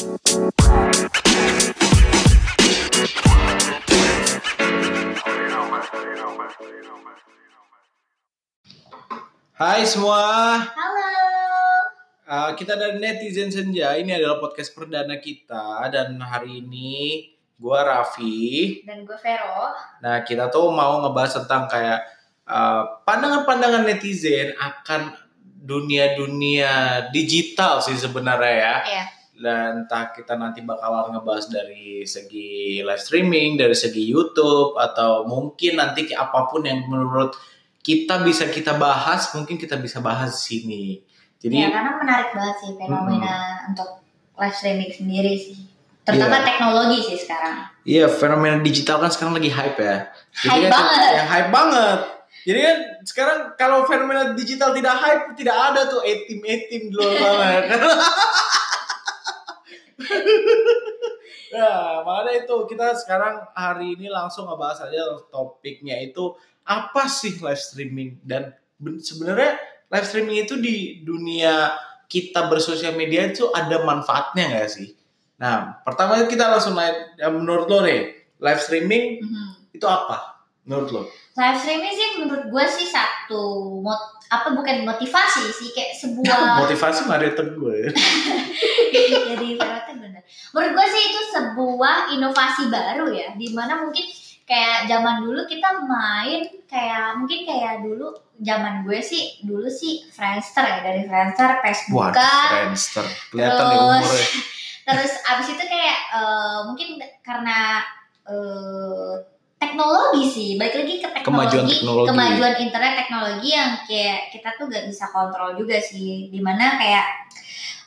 Hai semua, Halo. Uh, kita dari netizen senja. Ini adalah podcast perdana kita dan hari ini gua Raffi. Dan gue Vero. Nah kita tuh mau ngebahas tentang kayak uh, pandangan-pandangan netizen akan dunia-dunia digital sih sebenarnya ya. Iya. Dan entah kita nanti bakalan ngebahas dari segi live streaming, dari segi YouTube atau mungkin nanti apa pun yang menurut kita bisa kita bahas, mungkin kita bisa bahas di sini. Jadi ya karena menarik banget sih fenomena untuk live streaming sendiri sih. Terutama Iya. teknologi sih sekarang. Iya, fenomena digital kan sekarang lagi hype ya. Hype kan, banget. Ya, hype banget. Jadi kan sekarang kalau fenomena digital tidak hype, tidak ada tuh luar sana. kan? nah, makanya itu kita sekarang hari ini langsung ngebahas aja topiknya itu apa sih live streaming dan ben- sebenarnya live streaming itu di dunia kita bersosial media itu ada manfaatnya nggak sih? Nah, pertama kita langsung naik, ya, menurut lo nih, live streaming Mhm. itu apa? Menurut lo? Live streaming sih menurut gue sih satu mot apa bukan motivasi sih kayak sebuah Motivasi mari gue ya. jadi. Menurut gue sih itu sebuah inovasi baru ya, di mana mungkin kayak zaman dulu kita main kayak mungkin kayak dulu zaman gue sih dulu sih Friendster ya dari Friendster, Facebook Waduh, Friendster. Kelihatan ya Terus- umurnya. terus abis itu kayak eh, mungkin karena eh, teknologi sih balik lagi ke teknologi Kemajuan teknologi. kemajuan internet teknologi yang kayak kita tuh gak bisa kontrol juga sih di mana kayak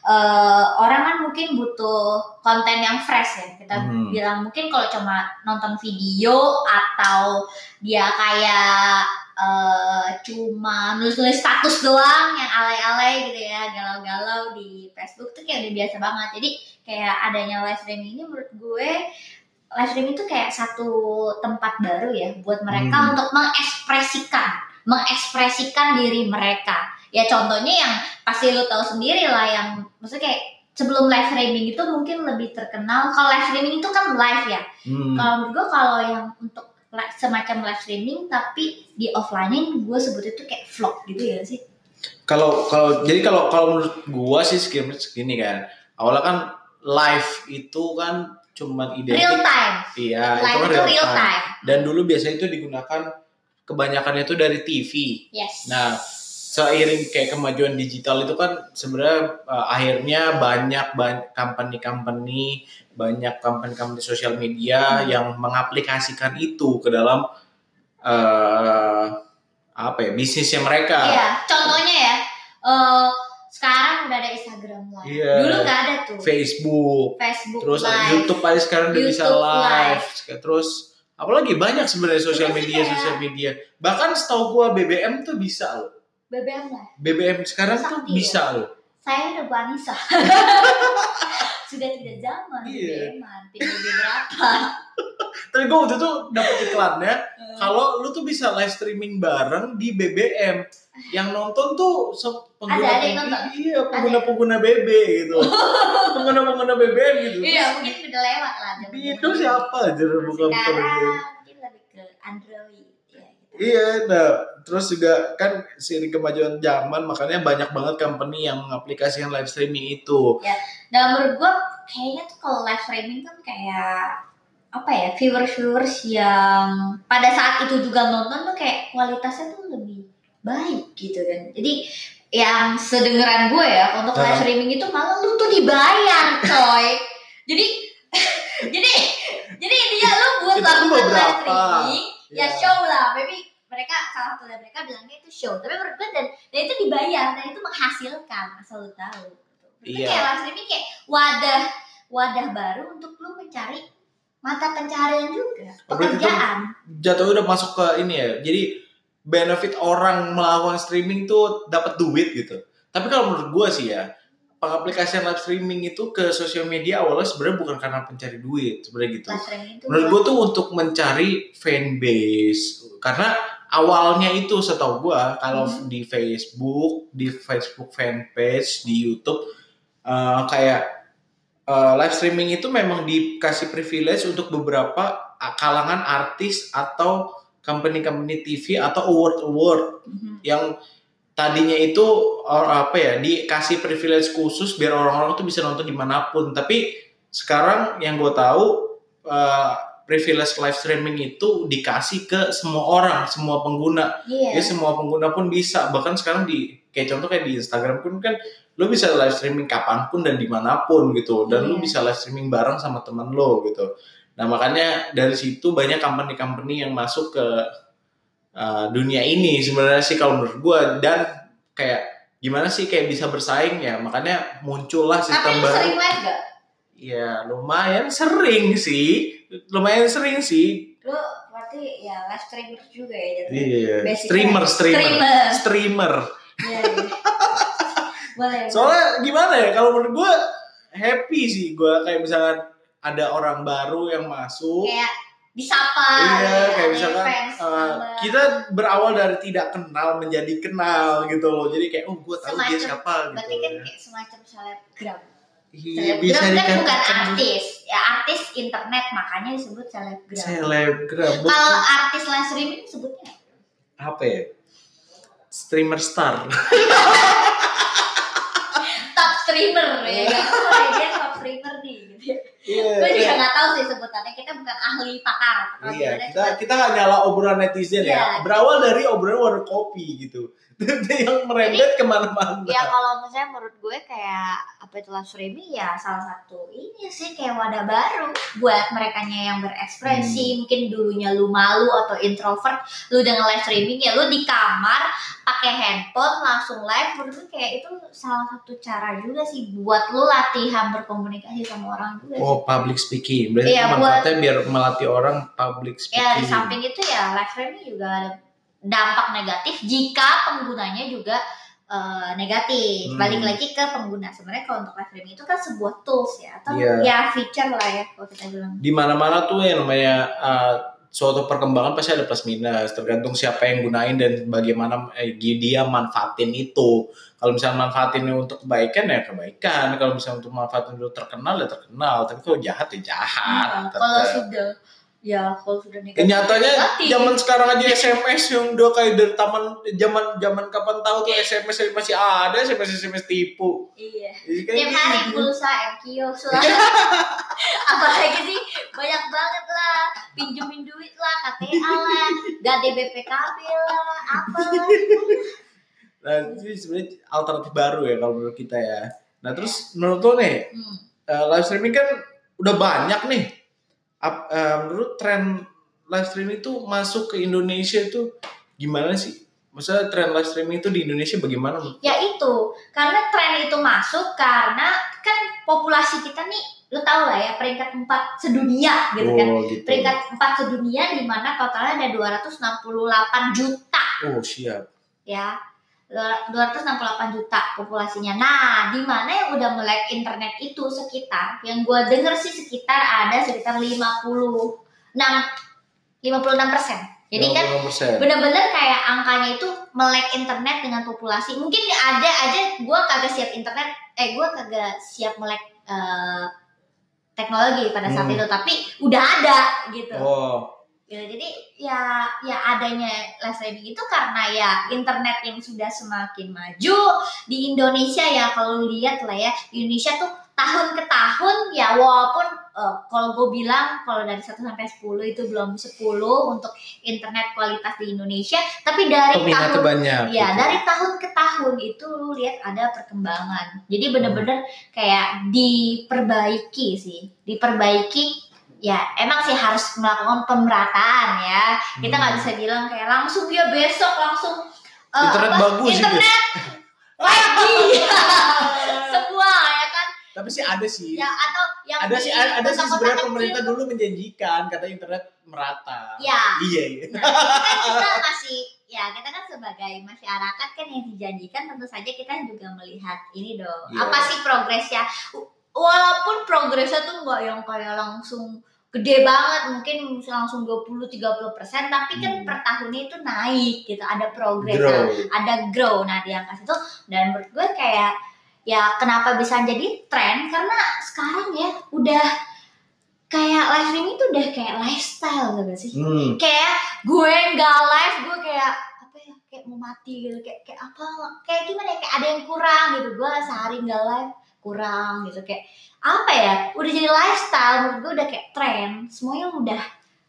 eh, orang kan mungkin butuh konten yang fresh ya kita Hmm. bilang mungkin kalau cuma nonton video atau dia kayak eh, cuma nulis-nulis status doang yang alay-alay gitu ya galau-galau di Facebook tuh kayak udah biasa banget jadi kayak adanya live streaming ini menurut gue live streaming itu kayak satu tempat baru ya buat mereka Hmm. untuk mengekspresikan mengekspresikan diri mereka ya contohnya yang pasti lu tahu sendiri lah yang maksudnya kayak sebelum live streaming itu mungkin lebih terkenal kalau live streaming itu kan live ya Hmm. kalau menurut gue kalau yang untuk semacam live streaming tapi di offline gue sebut itu kayak vlog gitu ya sih Kalau kalau jadi kalau kalau menurut gua sih segini, segini kan. Awalnya kan live itu kan cuman identik real time Iya, itu live kan itu real real time. time Dan dulu biasanya itu digunakan kebanyakan itu dari TV. yes Nah, seiring kayak kemajuan digital itu kan sebenarnya uh, akhirnya banyak banyak company-company, banyak company-company sosial media Hmm. yang mengaplikasikan itu ke dalam uh, apa ya bisnisnya mereka. iya contohnya ya eh, sekarang udah ada Instagram live Iya. dulu nggak ada tuh Facebook, Facebook terus live YouTube aja sekarang udah bisa YouTube live. Terus apalagi banyak sebenarnya sosial media kayak- sosial media. Bahkan setahu gua BBM tuh bisa loh. BBM live BBM sekarang tuh bisa loh. saya udah Bu Anissa. Sudah tidak zaman Iya. BBM PBB berapa? Tapi gue waktu itu dapet iklannya kalau lu tuh bisa live streaming bareng di BBM yang nonton tuh pengguna Ada, ada yang nonton? iya pengguna pengguna BB gitu. Pengguna pengguna BBM gitu. Iya mungkin udah lewat lah itu siapa aja bukan bukan sekarang BBM mungkin lebih ke Android. ya. Iya nah terus juga kan seiring kemajuan zaman makanya banyak banget company yang mengaplikasikan live streaming itu Nah menurut gue kayaknya tuh kalau live streaming kan kayak apa ya viewers viewers yang pada saat itu juga nonton tuh kayak kualitasnya tuh lebih baik gitu kan. Jadi yang sedengeran gue ya untuk live streaming itu malah lu tuh dibayar coy. jadi jadi jadi intinya lu buat kan lakukan live streaming ya Ya. show lah. Maybe mereka salah satu dari mereka bilangnya itu show. Tapi menurut gue dan, dan itu dibayar dan itu menghasilkan asal lu tahu. Itu Iya. kayak live streaming kayak wadah wadah baru untuk lu mencari mata pencaharian juga. Pekerjaan. jatuhnya udah masuk ke ini ya. Jadi benefit orang melakukan streaming tuh dapat duit gitu. Tapi kalau menurut gua sih ya pengaplikasian live streaming itu ke sosial media awalnya sebenarnya bukan karena pencari duit sebenarnya gitu menurut gue tuh untuk mencari fanbase karena awalnya itu setahu gue kalau Hmm. di Facebook di Facebook fanpage di YouTube eh, kayak uh, live streaming itu memang dikasih privilege untuk beberapa uh, kalangan artis atau company-company TV atau award-award Mhm. yang tadinya itu or, apa ya dikasih privilege khusus biar orang-orang tuh bisa nonton di mana pun. Tapi sekarang yang gue tahu uh, privilege live streaming itu dikasih ke semua orang semua pengguna. Iya. jadi semua pengguna pun bisa. Bahkan sekarang di kayak contoh kayak di Instagram pun kan lu bisa live streaming kapan pun dan di mana pun gitu. Dan lu Iya. bisa live streaming bareng sama teman lo gitu. Nah makanya dari situ banyak company-company yang masuk ke uh, dunia ini sebenarnya sih kalau menurut gua dan kayak gimana sih kayak bisa bersaing ya makanya muncullah Tapi sistem lu baru sering live gak? ya lumayan sering sih lumayan sering sih Lu berarti ya live streamer juga ya jatuhnya. iya streamer streamer streamer. streamer Iya, iya. Boleh. soalnya gimana ya kalau menurut gue happy sih gue kayak misalkan ada orang baru yang masuk kayak disapa iya ya, kayak misalkan fans, uh, kita berawal dari tidak kenal menjadi kenal gitu loh. Jadi kayak oh gue tahu dia siapa gitu berarti kan kayak semacam selebgram. Iya selebgram bisa kan bukan dikatakan artis. Ya artis internet makanya disebut selebgram. Selebgram. Kalau artis live streaming sebutnya apa? Ya? Streamer star. Top streamer ya. Kan dia top streamer nih gitu ya. iya gue juga iya. nggak tahu sih sebutannya kita bukan ahli pakar Iya, kita kita nggak nyala obrolan netizen Iya. ya. Berawal dari obrolan warung kopi gitu. yang merembet ke mana-mana. ya kalau misalnya menurut gue kayak apa itu live streaming ya salah satu ini sih kayak wadah baru buat mereka yang Hmm. berekspresi mungkin dulunya lu malu atau introvert lu dengan live streaming ya lu di kamar pakai handphone langsung live menurut gue kayak itu salah satu cara juga sih buat lu latihan berkomunikasi sama orang juga sih. Oh, public speaking. Berarti itu manfaatnya biar melatih orang public speaking. ya di samping itu ya live streaming juga ada dampak negatif jika penggunanya juga eh, negatif Hmm. balik lagi ke pengguna sebenarnya kalau untuk live streaming itu kan sebuah tools ya atau Iya. ya feature lah ya kalau kita bilang Di mana-mana tuh yang namanya uh, suatu perkembangan pasti ada plus minus, tergantung siapa yang gunain dan bagaimana eh, dia manfaatin itu. Kalau misalnya manfaatinnya untuk kebaikan ya kebaikan, kalau misalnya untuk manfaatin untuk terkenal ya terkenal, tapi kalau jahat ya jahat. Nah, kalau sudah ya kalau sudah Ya, negatif nyatanya negatif. zaman sekarang aja SMS yang udah kayak dari taman zaman zaman kapan tahu tuh SMS yang masih ada SMS SMS tipu. iya Jadi kan tiap hari pulsa MQ selalu apalagi sih banyak banget lah pinjemin duit lah KTA lah gade BPKB lah apa lah Nah, itu sebenarnya alternatif baru ya kalau menurut kita ya. Nah, terus menurut lo nih, hmm. eh, live streaming kan udah banyak nih. Ap- eh, menurut tren live streaming itu masuk ke Indonesia itu gimana sih? Maksudnya tren live streaming itu di Indonesia bagaimana? ya itu karena tren itu masuk karena kan populasi kita nih lu tau lah ya peringkat 4 sedunia gitu kan Oh, gitu. peringkat 4 sedunia di mana totalnya ada 268 juta Oh, siap. ya 268 juta populasinya. Nah, di mana yang udah melek internet itu sekitar, yang gua denger sih sekitar ada sekitar 56 56 persen. Jadi kan 50%. bener-bener kayak angkanya itu melek internet dengan populasi. Mungkin ada aja gua kagak siap internet, eh gua kagak siap melek eh, teknologi pada saat Hmm. itu, tapi udah ada gitu. Oh, Gitu. Jadi ya ya adanya live streaming itu karena ya internet yang sudah semakin maju di Indonesia ya kalau lu lihat lah ya Indonesia tuh tahun ke tahun ya walaupun eh, kalau gue bilang kalau dari 1 sampai 10 itu belum 10 untuk internet kualitas di Indonesia tapi dari peminatnya tahun banyak. Ya, gitu. dari tahun ke tahun itu lu lihat ada perkembangan. Jadi bener-bener kayak diperbaiki sih, diperbaiki. Ya, emang sih harus melakukan pemerataan ya. Kita nggak Hmm. bisa bilang kayak langsung ya besok langsung eh, Internet apa, bagus internet lagi semua ya kan. Tapi sih ada sih. Ya atau yang ada sih ada, ada sih sebenarnya pemerintah tuh- dulu menjanjikan kata internet merata. Ya. Iya, iya. Nah, kan kita masih ya kita kan sebagai masyarakat kan yang dijanjikan tentu saja kita juga melihat ini dong. Iya. Apa sih progresnya? Walaupun progresnya tuh nggak yang kayak langsung gede banget, mungkin bisa langsung 20-30 persen, tapi kan Hmm. per tahunnya itu naik gitu, ada progres, Grow. ada grow. Nah di angka situ dan menurut gue kayak ya kenapa bisa jadi tren karena sekarang ya udah kayak live streaming tuh udah kayak lifestyle gitu gak sih? Hmm. Kayak gue nggak live, gue kayak apa ya? Kayak mau mati gitu, kayak kayak apa? Kayak gimana? ya, Kayak ada yang kurang gitu. Gue sehari nggak live kurang gitu kayak apa ya? Udah jadi lifestyle menurut gue udah kayak tren. Semuanya udah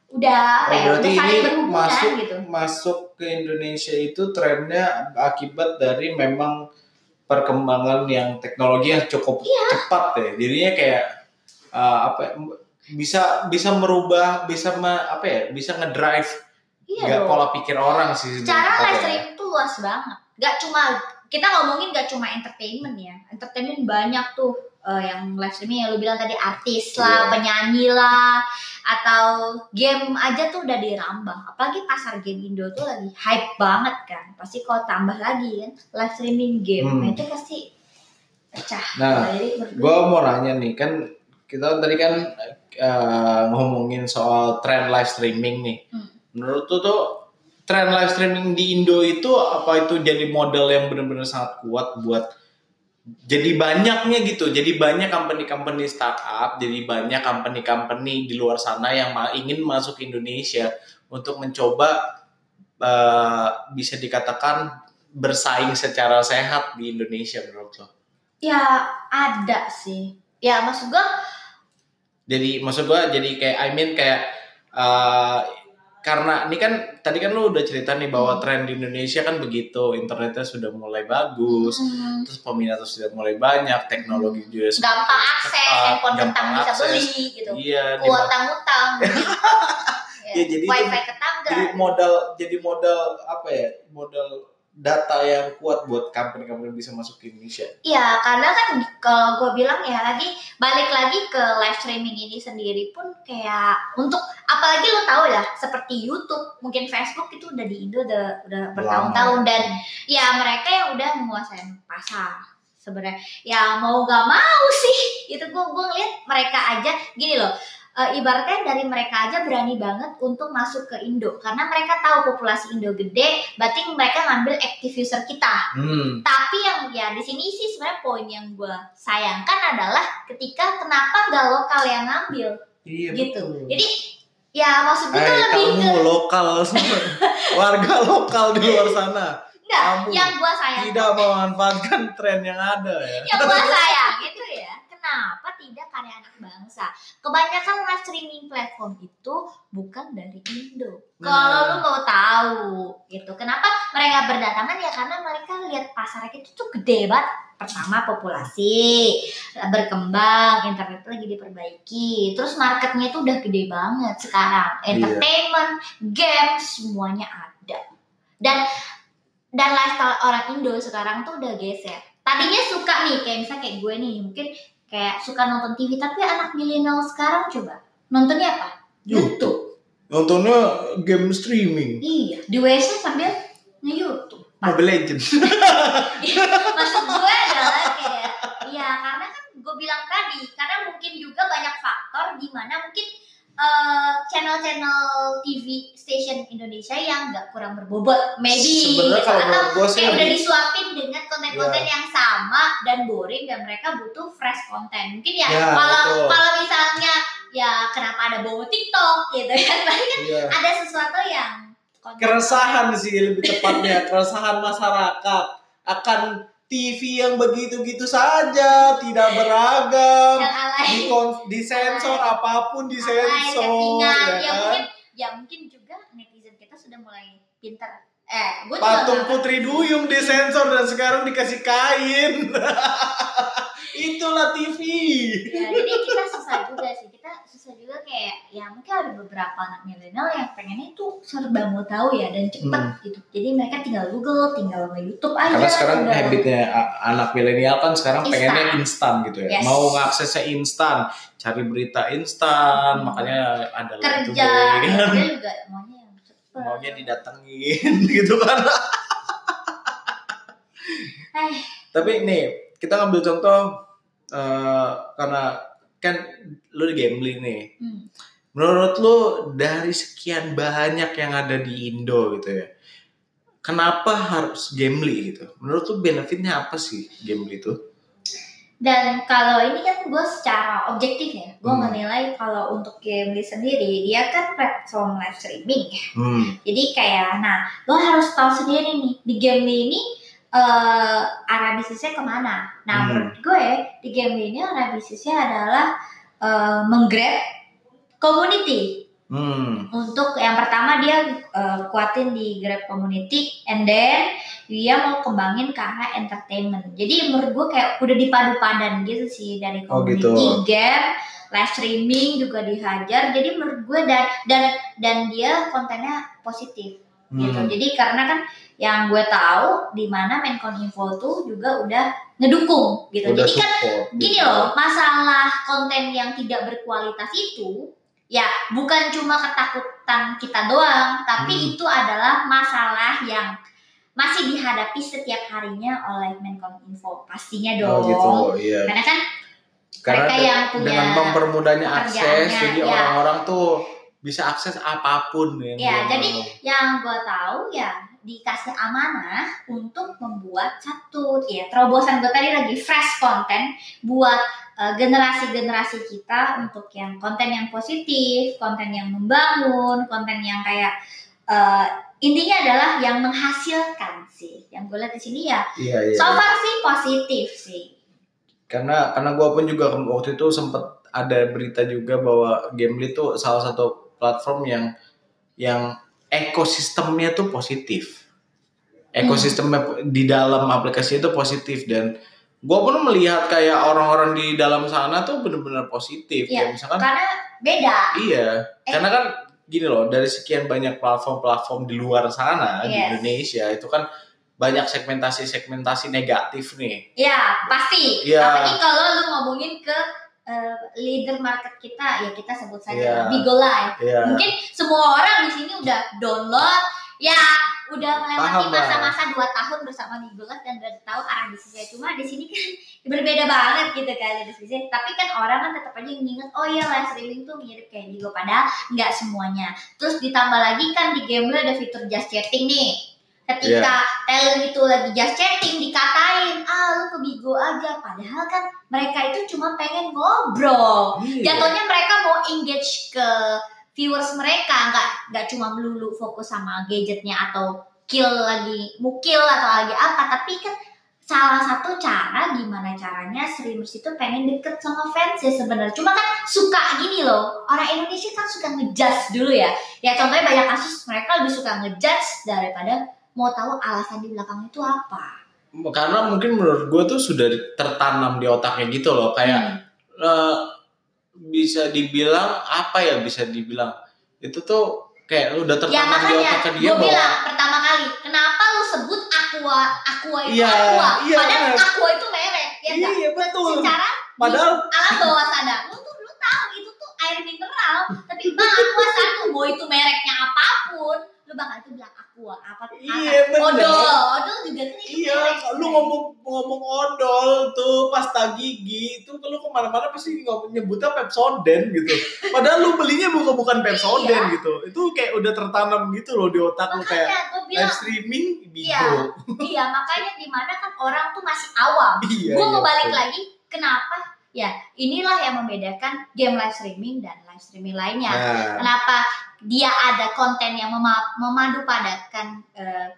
udah apa Oh, ya? Udah saling berhubungan masuk gitu. masuk ke Indonesia itu trennya akibat dari memang perkembangan yang teknologi yang cukup Iya. cepat ya. Jadinya kayak uh, apa ya, bisa bisa merubah bisa me- apa ya bisa ngedrive Iya dong. pola pikir orang sih Cara sebenarnya. live streaming tuh luas banget. Gak cuma kita ngomongin gak cuma entertainment ya. Entertainment banyak tuh eh, yang live streaming yang lu bilang tadi artis lah, Iya. penyanyi lah, atau game aja tuh udah dirambah. Apalagi pasar game Indo tuh lagi hype banget kan. Pasti kalau tambah lagi kan live streaming game, Hmm. nah itu pasti pecah. Nah, Jadi gue- Gue mau nanya nih kan kita tadi kan uh, ngomongin soal tren live streaming nih. Hmm. Menurut tuh tuh tren live streaming di Indo itu apa itu jadi model yang benar-benar sangat kuat buat jadi banyaknya gitu. Jadi banyak company-company startup, jadi banyak company-company di luar sana yang ingin masuk ke Indonesia untuk mencoba uh, bisa dikatakan bersaing secara sehat di Indonesia menurut lo. ya ada sih. Ya maksud gue jadi maksud gua jadi kayak I mean kayak uh, karena ini kan tadi kan lu udah cerita nih bahwa Hmm. tren di Indonesia kan begitu internetnya sudah mulai bagus hmm, terus peminatnya sudah mulai banyak teknologi juga semakin gampang akses, handphone gampang bisa akses. beli gitu. iya kuota ngutang Ya, jadi itu- wifi tetangga jadi modal jadi modal apa ya modal data yang kuat buat company-company bisa masuk ke Indonesia Iya, karena kan kalau gue bilang ya lagi balik lagi ke live streaming ini sendiri pun kayak untuk apalagi lo tau lah seperti YouTube, mungkin Facebook itu udah di Indo udah udah bertahun-tahun dan ya mereka yang udah menguasai pasar sebenarnya. Ya mau gak mau sih itu gue gue ngeliat mereka aja gini loh. Eh, ibaratnya dari mereka aja berani banget untuk masuk ke Indo karena mereka tahu populasi Indo gede, berarti mereka ngambil active user kita. hmm Tapi yang ya di sini sih sebenarnya poin yang gue sayangkan adalah ketika kenapa nggak lokal yang ngambil iya gitu. betul. Jadi ya maksud gue tuh lebih ke kamu lokal warga lokal di luar sana enggak kamu yang gue sayang tidak memanfaatkan tren yang ada ya. yang gue sayang itu ya kenapa tidak karya anak bangsa? Kebanyakan live streaming platform itu bukan dari Indo. Kalau Nah. lu mau tahu gitu. Kenapa mereka berdatangan? Ya karena mereka lihat pasar itu tuh gede banget. Pertama populasi berkembang internet lagi diperbaiki. Terus marketnya itu udah gede banget sekarang. Iya. entertainment games semuanya ada. Dan dan lifestyle orang Indo sekarang tuh udah geser. Tadinya suka nih kayak misalnya kayak gue nih mungkin kayak suka nonton TV tapi anak milenial sekarang coba nontonnya apa YouTube. Nontonnya game streaming. iya di WC sambil nge-YouTube Mobile Legends. maksud gue adalah kayak ya karena kan gue bilang tadi karena mungkin juga banyak faktor di mana mungkin eh, channel-channel TV station Indonesia yang nggak kurang berbobot maybe Sebenarnya gitu. kalau atau gue sih kayak udah disuapin dengan konten-konten yang sama dan boring dan mereka butuh fresh konten mungkin ya, Ya, kalau betul. kalau misalnya ya kenapa ada bawa TikTok gitu ya berarti kan Iya. ada sesuatu yang konten- Keresahan sih lebih tepatnya, keresahan masyarakat akan TV yang begitu-gitu saja, tidak beragam, yang alay di disensor apa pun Alay, disensor, settingan. ya ya kan? mungkin ya mungkin juga netizen kita sudah mulai pintar eh gue juga Patung nggak- Putri Duyung disensor dan sekarang dikasih kain. Itulah TV. ya, jadi kita susah juga sih kita susah juga kayak ya mungkin ada beberapa anak milenial yang pengennya itu serba mau tahu ya dan cepet Hmm. gitu jadi mereka tinggal Google tinggal YouTube aja Karena sekarang tinggal- habitnya a- anak milenial kan sekarang Instan. pengennya instan gitu ya. Yes. Mau ngaksesnya instan, cari berita instan, Hmm. makanya ada kerja kan. kerja juga maunya yang cepet Maunya didatengin gitu kan. eh Tapi nih, kita ngambil contoh eh, karena kan lu di gambling nih. hmm. Menurut lu dari sekian banyak yang ada di Indo gitu ya. Kenapa harus gambling gitu? Menurut lu benefitnya apa sih gambling itu? Dan kalau ini kan gue secara objektif ya, gue Hmm. menilai kalau untuk Gamely sendiri dia kan platform live streaming ya. Hmm. Jadi kayak, nah lo harus tahu sendiri nih di Gamely ini eh arah bisnisnya ke mana. Nah Hmm. menurut gue di Gamely ini arah bisnisnya adalah eh menggrab community. Hmm. Untuk yang pertama dia eh, kuatin di Grab Community, and then dia mau kembangin ke arah entertainment. Jadi menurut gue kayak udah dipadu padan gitu sih dari Oh, community, gitu. game, live streaming juga dihajar. Jadi menurut gue dan dan dan dia kontennya positif gitu. Hmm. Jadi karena kan yang gue tahu di mana Mencon Info tuh juga udah ngedukung gitu. Udah Jadi kan support. gini gitu. loh, masalah konten yang tidak berkualitas itu ya bukan cuma ketakutan kita doang, tapi Hmm. itu adalah masalah yang masih dihadapi setiap harinya oleh Mencom Info pastinya Oh dong. gitu, iya. Karena kan Karena mereka yang punya dengan mempermudahnya akses, jadi ya. orang-orang tuh bisa akses apa pun yang Ya, jadi yang gue tahu ya dikasih amanah untuk membuat satu ya terobosan gue tadi lagi fresh konten buat eh, generasi-generasi kita untuk yang konten yang positif, konten yang membangun, konten yang kayak eh, intinya adalah yang menghasilkan sih. Yang gue lihat di sini ya Iya, iya. so far sih positif sih. karena karena gue pun juga waktu itu sempet ada berita juga bahwa Gamely itu salah satu platform yang yang ekosistemnya tuh positif ekosistemnya di dalam aplikasi itu positif dan gue pun melihat kayak orang-orang di dalam sana tuh bener-bener positif Iya, kayak misalkan Karena beda. iya Eh. karena kan gini loh dari sekian banyak platform-platform di luar sana di Yes. Indonesia itu kan banyak segmentasi-segmentasi negatif nih Ya, pasti. Iya. Apalagi kalau lu ngomongin ke eh, leader market kita, ya kita sebut saja Iya. Bigo Live. ya Mungkin semua orang di sini udah download, ya udah melewati masa-masa 2 tahun bersama Bigo Live dan udah tahu arah bisnisnya. Cuma di sini kan berbeda banget gitu kan bisnisnya. Tapi kan orang kan tetap aja nginget, oh iya live streaming tuh mirip kayak Bigo. Padahal nggak semuanya. Terus ditambah lagi kan di game ada fitur just chatting nih. Ketika talent itu lagi just chatting dikatain, ah lu ke Bigo aja. Padahal kan mereka itu cuma pengen ngobrol. Iya. Jatuhnya mereka mau engage ke viewers mereka, nggak nggak cuma melulu fokus sama gadgetnya atau kill lagi mukil atau lagi apa. Tapi kan salah satu cara gimana caranya streamers itu pengen deket sama fans ya sebenarnya. Cuma kan suka gini loh, orang Indonesia kan suka ngejudge dulu ya. Ya contohnya banyak kasus mereka lebih suka ngejudge daripada mau tahu alasan di belakang itu apa. karena mungkin menurut gue tuh sudah tertanam di otaknya gitu loh kayak Hmm. eh, bisa dibilang apa ya bisa dibilang itu tuh kayak udah Ya tertanam di makanya otaknya dia gue bahwa bilang pertama kali kenapa lu sebut aqua aqua itu Iya, aqua iya, padahal benar. aqua itu merek ya iya betul secara padahal alam bawah sadar lu tuh lu tahu itu tuh air mineral tapi bang aqua satu mau itu mereknya apa pun lu bakal itu bilang aqua apa Iya, apa benar. odol odol juga kan itu iya merek lu ngomong ngomong odol tuh pasta gigi itu lu ke mana-mana pasti ngomong nyebutnya Pepsodent gitu padahal lu belinya bukan bukan Pepsodent Iya. gitu itu kayak udah tertanam gitu loh di otak lu kayak makanya bilang live streaming Iya. Bigo iya makanya di mana kan orang tuh masih awam iya gue iya, mau balik betul. lagi kenapa ya inilah yang membedakan game live streaming dan live streaming lainnya. Nah kenapa dia ada konten yang mema- memadu padatkan eh,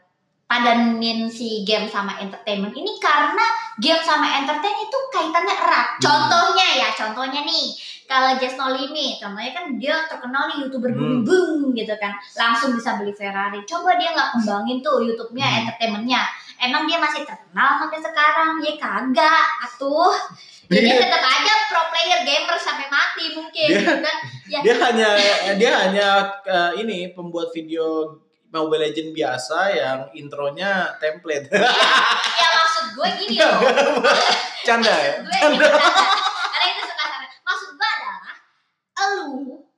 padanin si game sama entertainment ini? Karena game sama entertain itu kaitannya erat. Hmm. contohnya ya contohnya nih kalau Just No Limit contohnya kan dia terkenal nih youtuber Hmm. boom gitu kan. Langsung bisa beli Ferrari. Coba dia nggak kembangin tuh YouTube-nya Hmm. entertainmentnya. Emang dia masih terkenal sampai sekarang? Ya kagak atuh jadi Iya. tetap aja pro player gamer sampai mati mungkin. Dia- gitu kan ya dia hanya dia hanya eh, ini pembuat video Mobile Legend biasa yang intronya template. Ya maksud gue gini loh. Canda ya? Bercanda. karena itu suka maksud gue adalah lu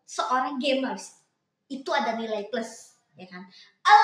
seorang gamers itu ada nilai plus ya kan?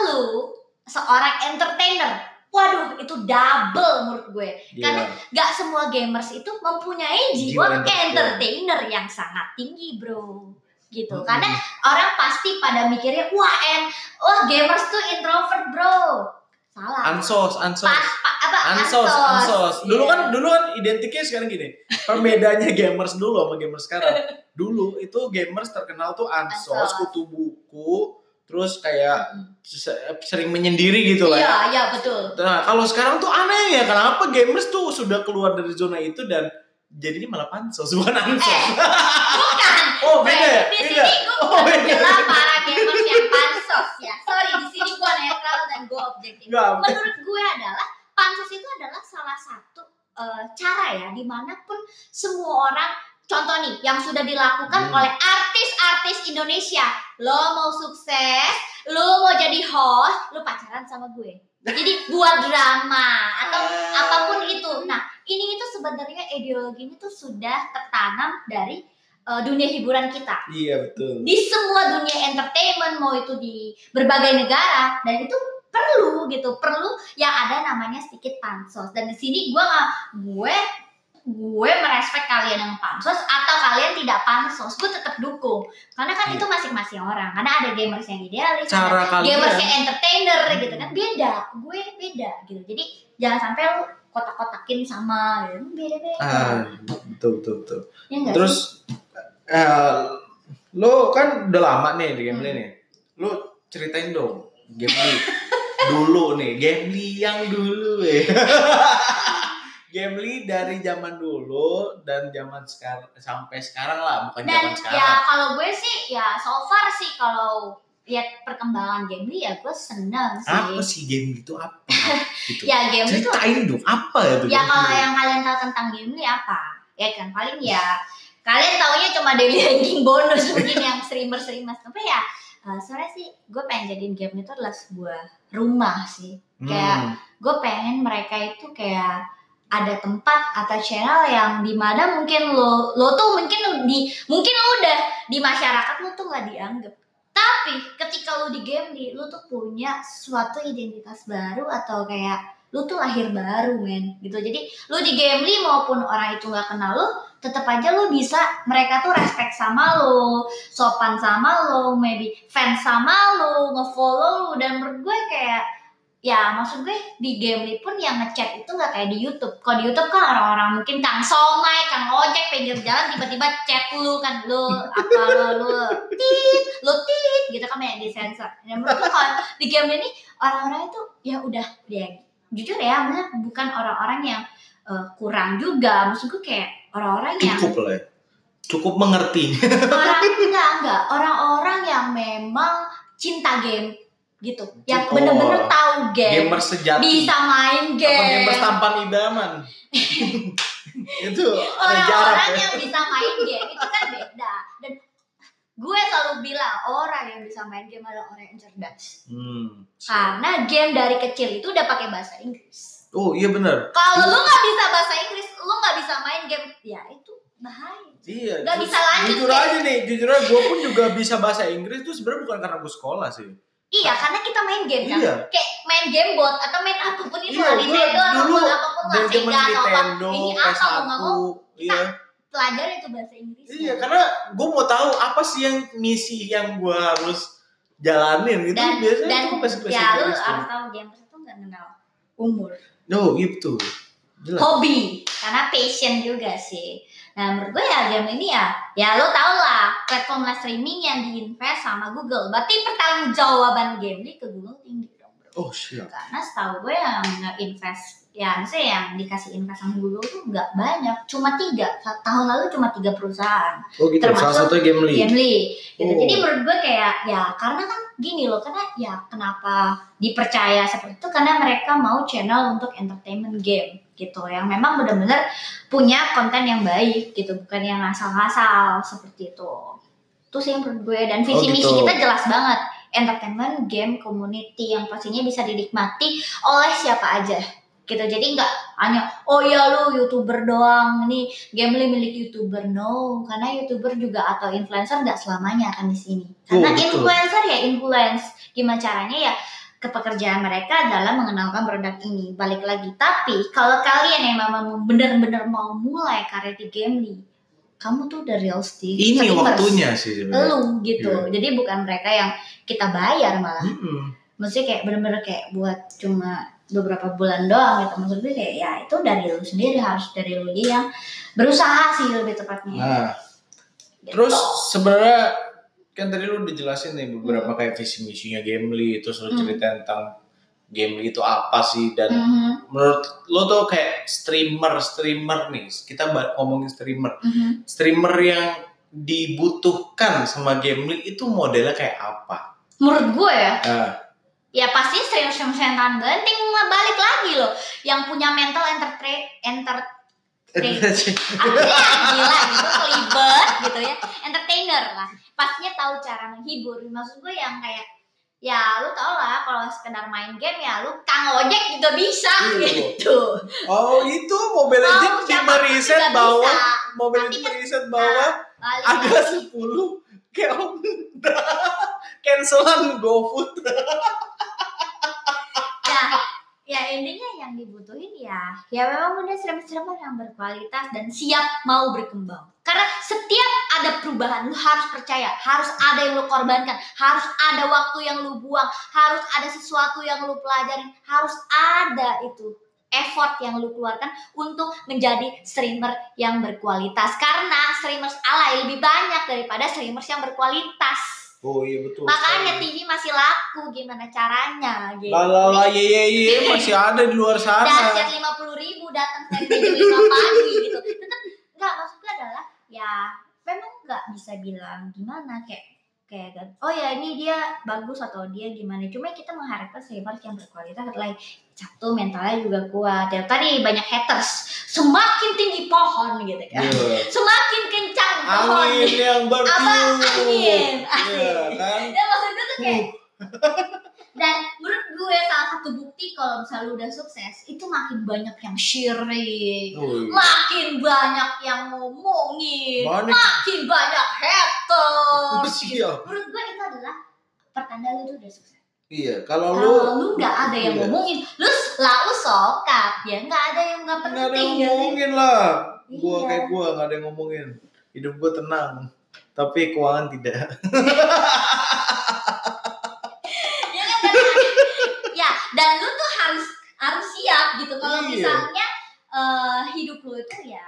Lu seorang entertainer waduh itu double menurut gue Karena Iya. gak semua gamers itu mempunyai Jiwa jiwa entertain. entertainer yang sangat tinggi bro gitu Mm-mm. karena orang pasti pada mikirnya wah en wah gamers tuh introvert bro salah Ansos, ansos. Pas, pa- apa Ansos, ansos. Dulu Iya. kan dulu kan identiknya sekarang gini. Perbedaannya gamers dulu sama gamers sekarang. Dulu itu gamers terkenal tuh ansos, Ansos. kutu buku, terus kayak sering menyendiri gitu lah ya. iya iya betul Nah, kalau sekarang tuh aneh ya, kenapa gamers tuh sudah keluar dari zona itu dan jadinya malah pansos, bukan ansos. eh bukan oh, beda ya? di sini gue Oh, bukan beda. para gamers yang pansos ya sorry di sini gue netral dan gue objektif menurut gue adalah pansos itu adalah salah satu eh, cara ya di mana pun semua orang contoh nih yang sudah dilakukan Hmm. oleh artis-artis Indonesia. Lo mau sukses lo mau jadi host lo pacaran sama gue. Jadi buat drama atau apa pun itu. Nah ini itu sebenarnya ideologinya tuh sudah tertanam dari eh, dunia hiburan kita. Iya betul. di semua dunia entertainment mau itu di berbagai negara dan itu perlu gitu. Perlu yang ada namanya sedikit pansos. Dan di sini gue nggak gue gue merespek kalian yang pansos atau kalian tidak pansos gue tetap dukung karena kan Iya. itu masing-masing orang karena ada gamers yang idealis Cara ada kalian. gamers yang entertainer gitu kan beda gue beda gitu jadi jangan sampai lu kotak-kotakin sama gitu beda-beda Ah, betul betul betul. ya sih? Terus eh, lo kan udah lama nih di Gamely Hmm. nih. Lo ceritain dong Gamely dulu nih, Gamely yang dulu ya. Gamely dari zaman dulu dan zaman sekarang sampai sekarang lah, bukan zaman dan sekarang. ya kalau gue sih ya so far sih kalau lihat perkembangan game ini ya gue seneng sih Apa sih Gamely itu apa? gitu. ya game itu Ceritain dong, apa ya tuh? ya kalau Gamely? yang kalian tahu tentang game ini apa ya kan paling ya kalian taunya cuma daily ranking bonus mungkin yang streamer streamer tapi ya eh, sebenarnya sih gue pengen jadiin game itu adalah sebuah rumah sih kayak Hmm. gue pengen mereka itu kayak ada tempat atau channel yang di mana mungkin lo lo tuh mungkin di mungkin lo udah di masyarakat lo tuh nggak dianggap. Tapi ketika lo di game di lo tuh punya suatu identitas baru atau kayak lo tuh lahir baru men gitu. Jadi lo di game maupun orang itu nggak kenal lo tetap aja lo bisa mereka tuh respect sama lo sopan sama lo maybe fans sama lo ngefollow lo dan menurut kayak ya maksud gue di game ini pun yang ngechat itu nggak kayak di YouTube. Kalau di YouTube kan orang-orang mungkin Kang Somai, Kang Ojek pinggir jalan tiba-tiba chat lu kan lu apa lu lu tit lu tit gitu kan banyak disensor. Dan menurut gue kalau di game ini orang-orang itu ya udah ya jujur ya bukan orang-orang yang eh, kurang juga. Maksud gue kayak orang-orang yang Cukup lah ya. Cukup mengerti. orang enggak enggak orang-orang yang memang cinta game gitu yang Oh. bener-bener tahu game Gamer sejati. bisa main Apa game gamers tampan idaman? itu orang-orang ya. yang bisa main game itu kan beda dan gue selalu bilang orang yang bisa main game adalah orang yang cerdas Hmm. karena game dari kecil itu udah pakai bahasa Inggris Oh iya benar. kalau lu nggak bisa bahasa Inggris lu nggak bisa main game ya itu bahaya Iya. Nggak bisa lanjut, Jujur aja nih, jujur aja gue pun juga bisa bahasa Inggris tuh sebenarnya bukan karena gue sekolah sih. Iya karena kita main game kan Iya. kayak main game bot atau main apa pun itu Iya, Nintendo dulu ataupun apa pun lah atau apa Nintendo, ini apa mau nggak PS1, mau iya. pelajar itu bahasa Inggris Iya, karena gue mau tahu apa sih yang misi yang gue harus jalanin gitu. Dan- Biasanya dan tuh bahasa bahasa ya lu harus tahu gamers itu nggak kenal umur Oh gitu. Jelas. hobi karena passion juga sih nah menurut gue ya game ini ya ya lo tau lah platform live streaming yang diinvest sama Google berarti pertanggungjawaban game ini ke Google tinggi dong bro Oh siap. karena setahu gue yang nge-invest ya maksudnya yang dikasih invest sama Google tuh nggak banyak cuma tiga tahun lalu cuma tiga perusahaan Oh gitu. Termasuk Salah satu game lead. Gamely gitu. Oh. Jadi menurut gue kayak ya karena kan gini loh karena ya kenapa dipercaya seperti itu karena mereka mau channel untuk entertainment game gitu yang memang benar-benar punya konten yang baik gitu bukan yang ngasal-ngasal seperti itu. Itu sih menurut gue dan visi misi gitu. kita jelas banget entertainment game community yang pastinya bisa dinikmati oleh siapa aja gitu. Jadi nggak hanya oh ya lu youtuber doang. Ini Gamely milik youtuber. No karena youtuber juga atau influencer nggak selamanya akan di sini. Karena Oh, influencer ya influence. Gimana caranya ya kepekerjaan mereka adalah mengenalkan produk ini. Balik lagi tapi kalau kalian yang memang benar-benar mau mulai karir di Gamely kamu tuh udah real stick Ini waktunya sih lu gitu. Iya. jadi bukan mereka yang kita bayar malah. Mm-mm. maksudnya kayak bener-bener kayak buat cuma beberapa bulan doang gitu maksud gue kayak ya itu dari lu sendiri harus dari lu yang berusaha sih lebih tepatnya Nah, Gitu. terus sebenarnya kan tadi lu udah jelasin nih beberapa kayak visi misinya Gamely terus lu Hmm. cerita tentang Gamely itu apa sih dan Mhm, menurut lu tuh kayak streamer streamer nih kita ngomongin streamer mhm. streamer yang dibutuhkan sama Gamely itu modelnya kayak apa? menurut gue ya Nah, ya pasti tahan banting balik lagi loh yang punya mental entertain enter Artinya gila gitu, kelibet gitu ya. Entertainer lah. Pastinya tahu cara menghibur. Maksud gue yang kayak ya lu tau lah kalau sekedar main game ya lu kang ojek juga bisa Iya. gitu. oh itu Mobile Mau Legends di meriset bisa. Mobile Tapi Legends kan- meriset bahwa Balik ada lagi. 10 kayak cancelan GoFood. Ya ya intinya yang dibutuhin ya ya memang benar streamer-streamer yang berkualitas dan siap mau berkembang. Karena setiap ada perubahan lu harus percaya harus ada yang lu korbankan harus ada waktu yang lu buang harus ada sesuatu yang lu pelajarin harus ada itu effort yang lu keluarkan untuk menjadi streamer yang berkualitas. Karena streamers alay lebih banyak daripada streamers yang berkualitas Oh iya betul. makanya TV masih laku gimana caranya gitu Lalala ye ye ye masih ada di luar sana. dahsyat lima puluh ribu datang dari lima pagi gitu tetap nggak maksudnya adalah ya memang nggak bisa bilang gimana kayak kayak kan, oh ya ini dia bagus atau dia gimana cuma kita mengharapkan streamers yang berkualitas adalah satu mentalnya juga kuat ya tadi banyak haters semakin tinggi pohon gitu kan Iya. semakin kencang pohon Angin yang bertiup. apa angin Iya kan? ya maksudnya tuh kayak dan menurut gue salah satu bukti kalau misalnya lu udah sukses itu makin banyak yang sharing Oh, iya. makin banyak yang ngomongin Banyak. makin banyak haters Iya. menurut gue itu adalah pertanda lu tuh udah sukses Iya, kalau lu kalau lu nggak ada yang Iya. ngomongin lu lau sokap ya nggak ada yang nggak nggak ada yang penting ya ngomongin lah. Gua Iya. kayak gua nggak ada yang ngomongin. Hidup gua tenang. Tapi keuangan tidak. ya kan dan, ya dan lu tuh harus harus siap gitu kalau Iya. misalnya eh, hidup lu itu ya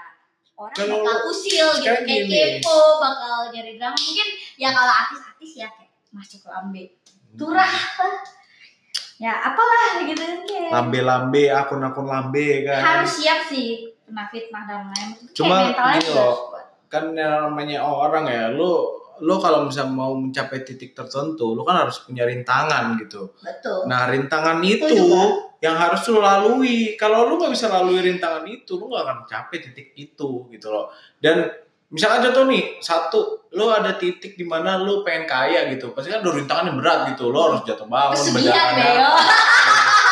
orang Kalau bakal usil gitu kayak gini. kepo bakal nyari drama mungkin ya kalau artis-artis ya kayak masuk lambe turah lah. ya apalah gitu kan kayak Lambe-lambe, akun-akun lambe kan. harus siap sih kena fitnah dan Itu kayak Cuma juga loh. kan yang namanya orang ya lu lu kalau misalnya mau mencapai titik tertentu lu kan harus punya rintangan gitu betul nah rintangan itu juga. yang harus lu lalui kalau lu nggak bisa lalui rintangan itu lu nggak akan capai titik itu gitu loh dan misalkan contoh nih satu lu ada titik di mana lu pengen kaya gitu. Pasti kan ada rintangan yang berat gitu. Lu harus jatuh bangun pesugihan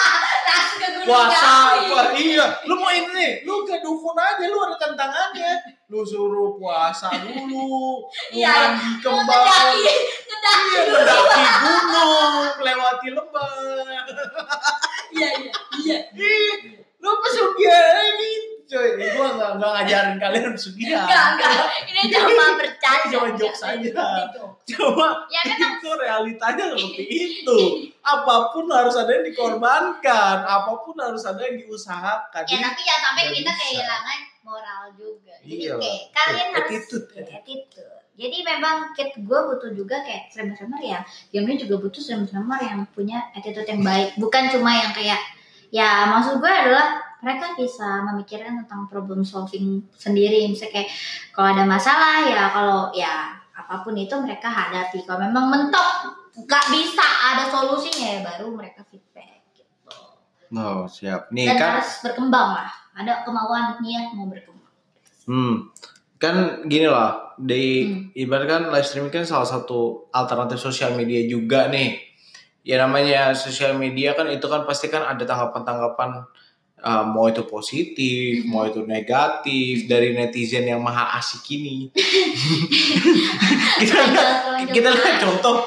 gunung puasa iya lu mau ini nih lu ke dukun aja lu ada tantangannya. Lu suruh puasa dulu lu Iya, kembang. ngedaki ngedaki iya gunung melewati lembah. Iya iya iya. Lu pesugihan gitu coy gua nggak nggak ngajarin kalian pesugihan enggak enggak. Ini cuma bercanda. Cuma jokes aja. Cuma ya memang itu realitanya seperti itu. Apa pun harus ada yang dikorbankan. Apa pun harus ada yang diusahakan. Ya tapi ya sampai kita bisa. kehilangan moral juga. Jadi Iya. kayak kalian harus Attitude, ya, attitude. Jadi memang kit gue butuh juga kayak streamer-streamer ya. Yang ini juga butuh streamer-streamer yang punya attitude yang baik. Bukan cuma yang kayak ya maksud gue adalah mereka bisa memikirkan tentang problem solving sendiri misalnya kayak kalau ada masalah ya kalau ya apa pun itu mereka hadapi kalau memang mentok nggak bisa ada solusinya ya baru mereka feedback gitu Oh siap. Nih dan kan, harus berkembang lah ada kemauan niat mau berkembang hmm, kan gini lah. Di Hmm. ibaratkan live streaming kan salah satu alternatif sosial media juga nih. Ya namanya sosial media kan itu kan pasti kan ada tanggapan-tanggapan uh, mau itu positif, Hmm. mau itu negatif dari netizen yang maha asik ini. kita lihat, kita lihat contoh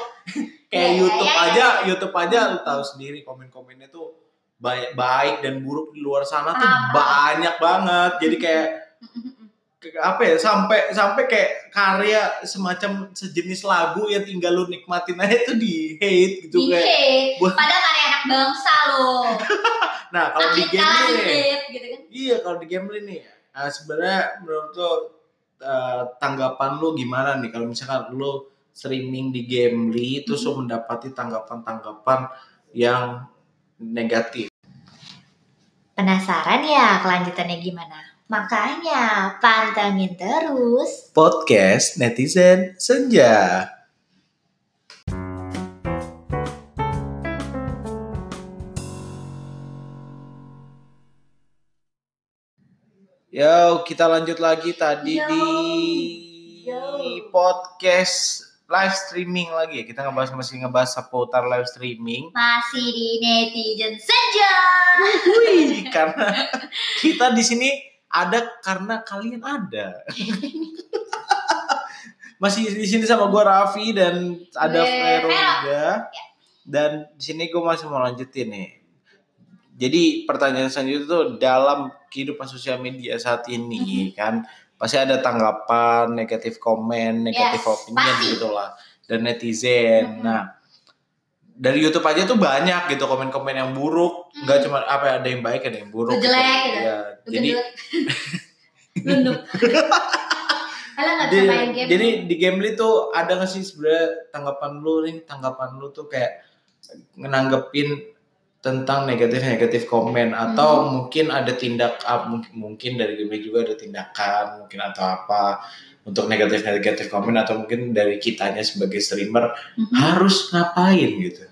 kayak Ya, YouTube ya, ya, aja, ya. YouTube aja lu tahu sendiri komen-komennya tuh baik baik dan buruk di luar sana tuh paham. banyak banget. Jadi kayak apa ya sampai sampai kayak karya semacam sejenis lagu yang tinggal lu nikmatin aja itu di hate gitu di kayak hate. Wah. padahal karya anak bangsa loh nah kalau di game ini gitu kan. Iya kalau di game ini nah, sebenarnya menurut lo eh, tanggapan lu gimana nih? Kalau misalkan lu streaming di Gamely terus lu mendapati tanggapan-tanggapan yang negatif. Penasaran ya kelanjutannya gimana makanya pantengin terus podcast netizen senja Yo, kita lanjut lagi tadi Yo. di Yo. podcast live streaming lagi ya. Kita ngebahas masih ngebahas seputar live streaming. masih di netizen senja Wih, karena kita di sini ada karena kalian ada. masih di sini sama gue Raffi dan ada Vero juga. Dan di sini gue masih mau lanjutin nih. Jadi pertanyaan selanjutnya tuh dalam kehidupan sosial media saat ini kan pasti ada tanggapan, negatif komen, negatif Yes, opinion pasti. gitu lah dan netizen. Mhm. Nah, dari YouTube aja tuh banyak gitu komen-komen yang buruk, Hmm. nggak cuma apa ada yang baik ada yang buruk. Jelek gitu. Ya, jadi. Alah gak bisa main game jadi di Gamely tuh ada nggak sih sebenarnya tanggapan lu nih, tanggapan lu tuh kayak ngenanggepin tentang negatif-negatif komen atau Hmm. mungkin ada tindak ah, mungkin mungkin dari Gamely juga ada tindakan mungkin atau apa untuk negatif-negatif komen atau mungkin dari kitanya sebagai streamer Mhm. harus ngapain gitu.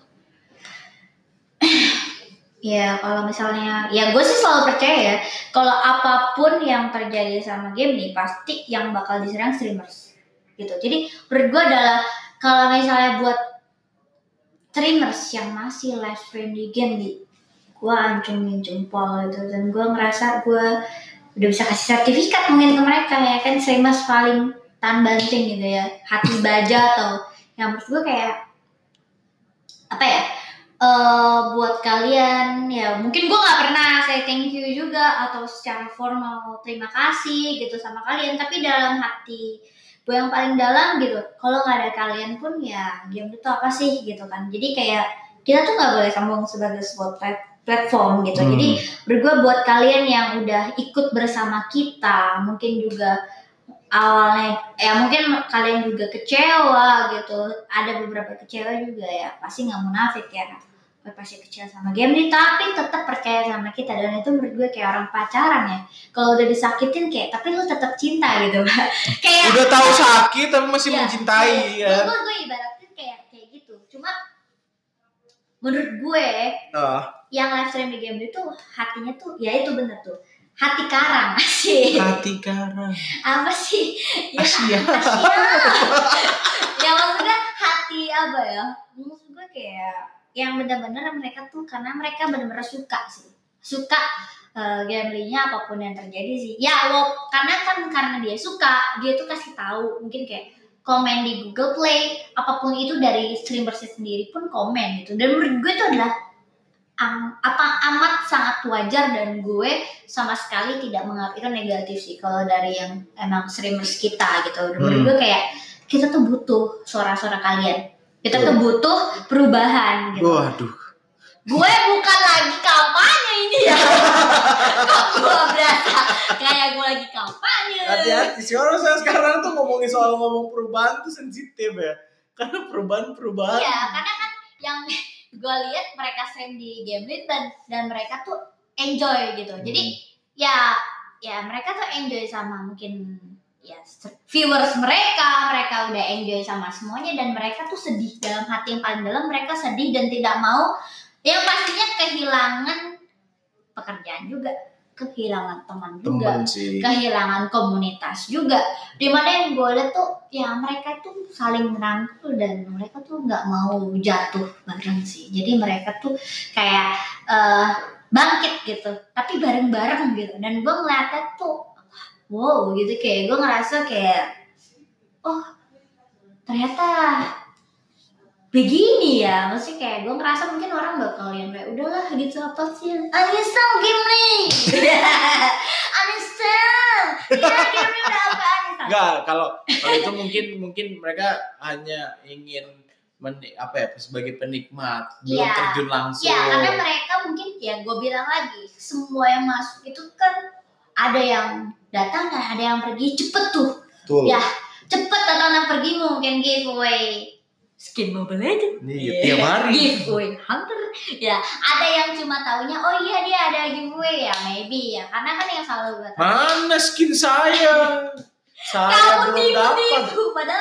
Ya kalau misalnya, ya gue sih selalu percaya ya, kalau apa pun yang terjadi sama game nih pasti yang bakal diserang streamers, gitu. Jadi menurut gue adalah kalau misalnya buat streamers yang masih live stream di game nih, gue ancungin jempol gitu dan gue ngerasa gue udah bisa kasih sertifikat mungkin ke mereka ya kan streamers paling tahan banting gitu ya, hati baja atau yang menurut gue kayak apa ya? Eh buat kalian ya mungkin gue nggak pernah say thank you juga atau secara formal terima kasih gitu sama kalian tapi dalam hati gue yang paling dalam gitu kalau nggak ada kalian pun ya game itu apa sih gitu kan. Jadi kayak kita tuh nggak boleh sombong sebagai sebuah plat- platform gitu. Hmm. jadi bergua buat kalian yang udah ikut bersama kita mungkin juga awalnya ya mungkin kalian juga kecewa gitu. Ada beberapa kecewa juga ya pasti nggak munafik ya gue pasti kecewa sama game ini tapi tetap percaya sama kita. Dan itu menurut gue kayak orang pacaran ya. Kalau udah disakitin kayak tapi lu tetap cinta gitu. Kayak Udah tahu sakit tapi masih Iya, mencintai iya. ya. gue gue ibaratin kayak kayak gitu. Cuma menurut gue Ah, yang live stream di game itu hatinya tuh ya itu bener tuh. Hati karang sih hati karang. apa sih? Ya Asia. ya maksudnya hati apa ya? Maksud gue kayak yang benar-benar mereka tuh karena mereka benar-benar suka sih. Suka uh, gamblingnya apa pun yang terjadi sih. Ya lo karena kan karena dia suka dia tuh kasih tahu. Mungkin kayak komen di Google Play apa pun itu dari streamers sendiri pun komen gitu. Dan menurut gue itu adalah am- apa amat sangat wajar dan gue sama sekali tidak menganggap itu negatif sih kalau dari yang emang streamers kita gitu. Dan menurut Hmm. gue kayak kita tuh butuh suara-suara kalian kita tuh butuh perubahan gitu Waduh. gue bukan lagi kampanye ini ya kok gue berasa kayak gue lagi kampanye Hati-hati sih orang saya sekarang tuh ngomongin soal ngomong perubahan tuh sensitif ya. Karena perubahan-perubahan. iya karena kan yang gue lihat mereka stream di game dan dan mereka tuh enjoy gitu jadi ya ya mereka tuh enjoy sama mungkin ya viewers mereka mereka udah enjoy sama semuanya dan mereka tuh sedih. Dalam hati yang paling dalam mereka sedih dan tidak mau. Yang pastinya kehilangan pekerjaan juga. Kehilangan teman juga. Temen sih. kehilangan komunitas juga. Di mana yang gue lihat tuh ya mereka tuh saling merangkul dan mereka tuh nggak mau jatuh bareng sih. Jadi mereka tuh kayak eh, bangkit gitu. Tapi bareng-bareng gitu. Dan gue ngeliatnya tuh wow gitu. Kayak gue ngerasa kayak oh ternyata begini ya. Maksudnya kayak gue ngerasa mungkin orang bakal yang kayak udahlah gitu apa sih uninstall game nih. Uninstall ya game udah aku uninstall Enggak, kalau kalau itu mungkin mungkin mereka hanya ingin men, apa ya sebagai penikmat, belum Iya. terjun langsung. Ya, karena mereka mungkin ya gue bilang lagi, semua yang masuk itu kan ada yang datang dan ada yang pergi cepet tuh. Betul. Ya, cepet datang dan pergi mungkin giveaway skin Mobile Legends. Iya, tiap hari. Giveaway Hunter. Ya, ada yang cuma taunya oh iya dia ada giveaway ya, maybe ya. Karena kan yang selalu gue tahu. Mana skin saya? Saya Kamu belum dapat.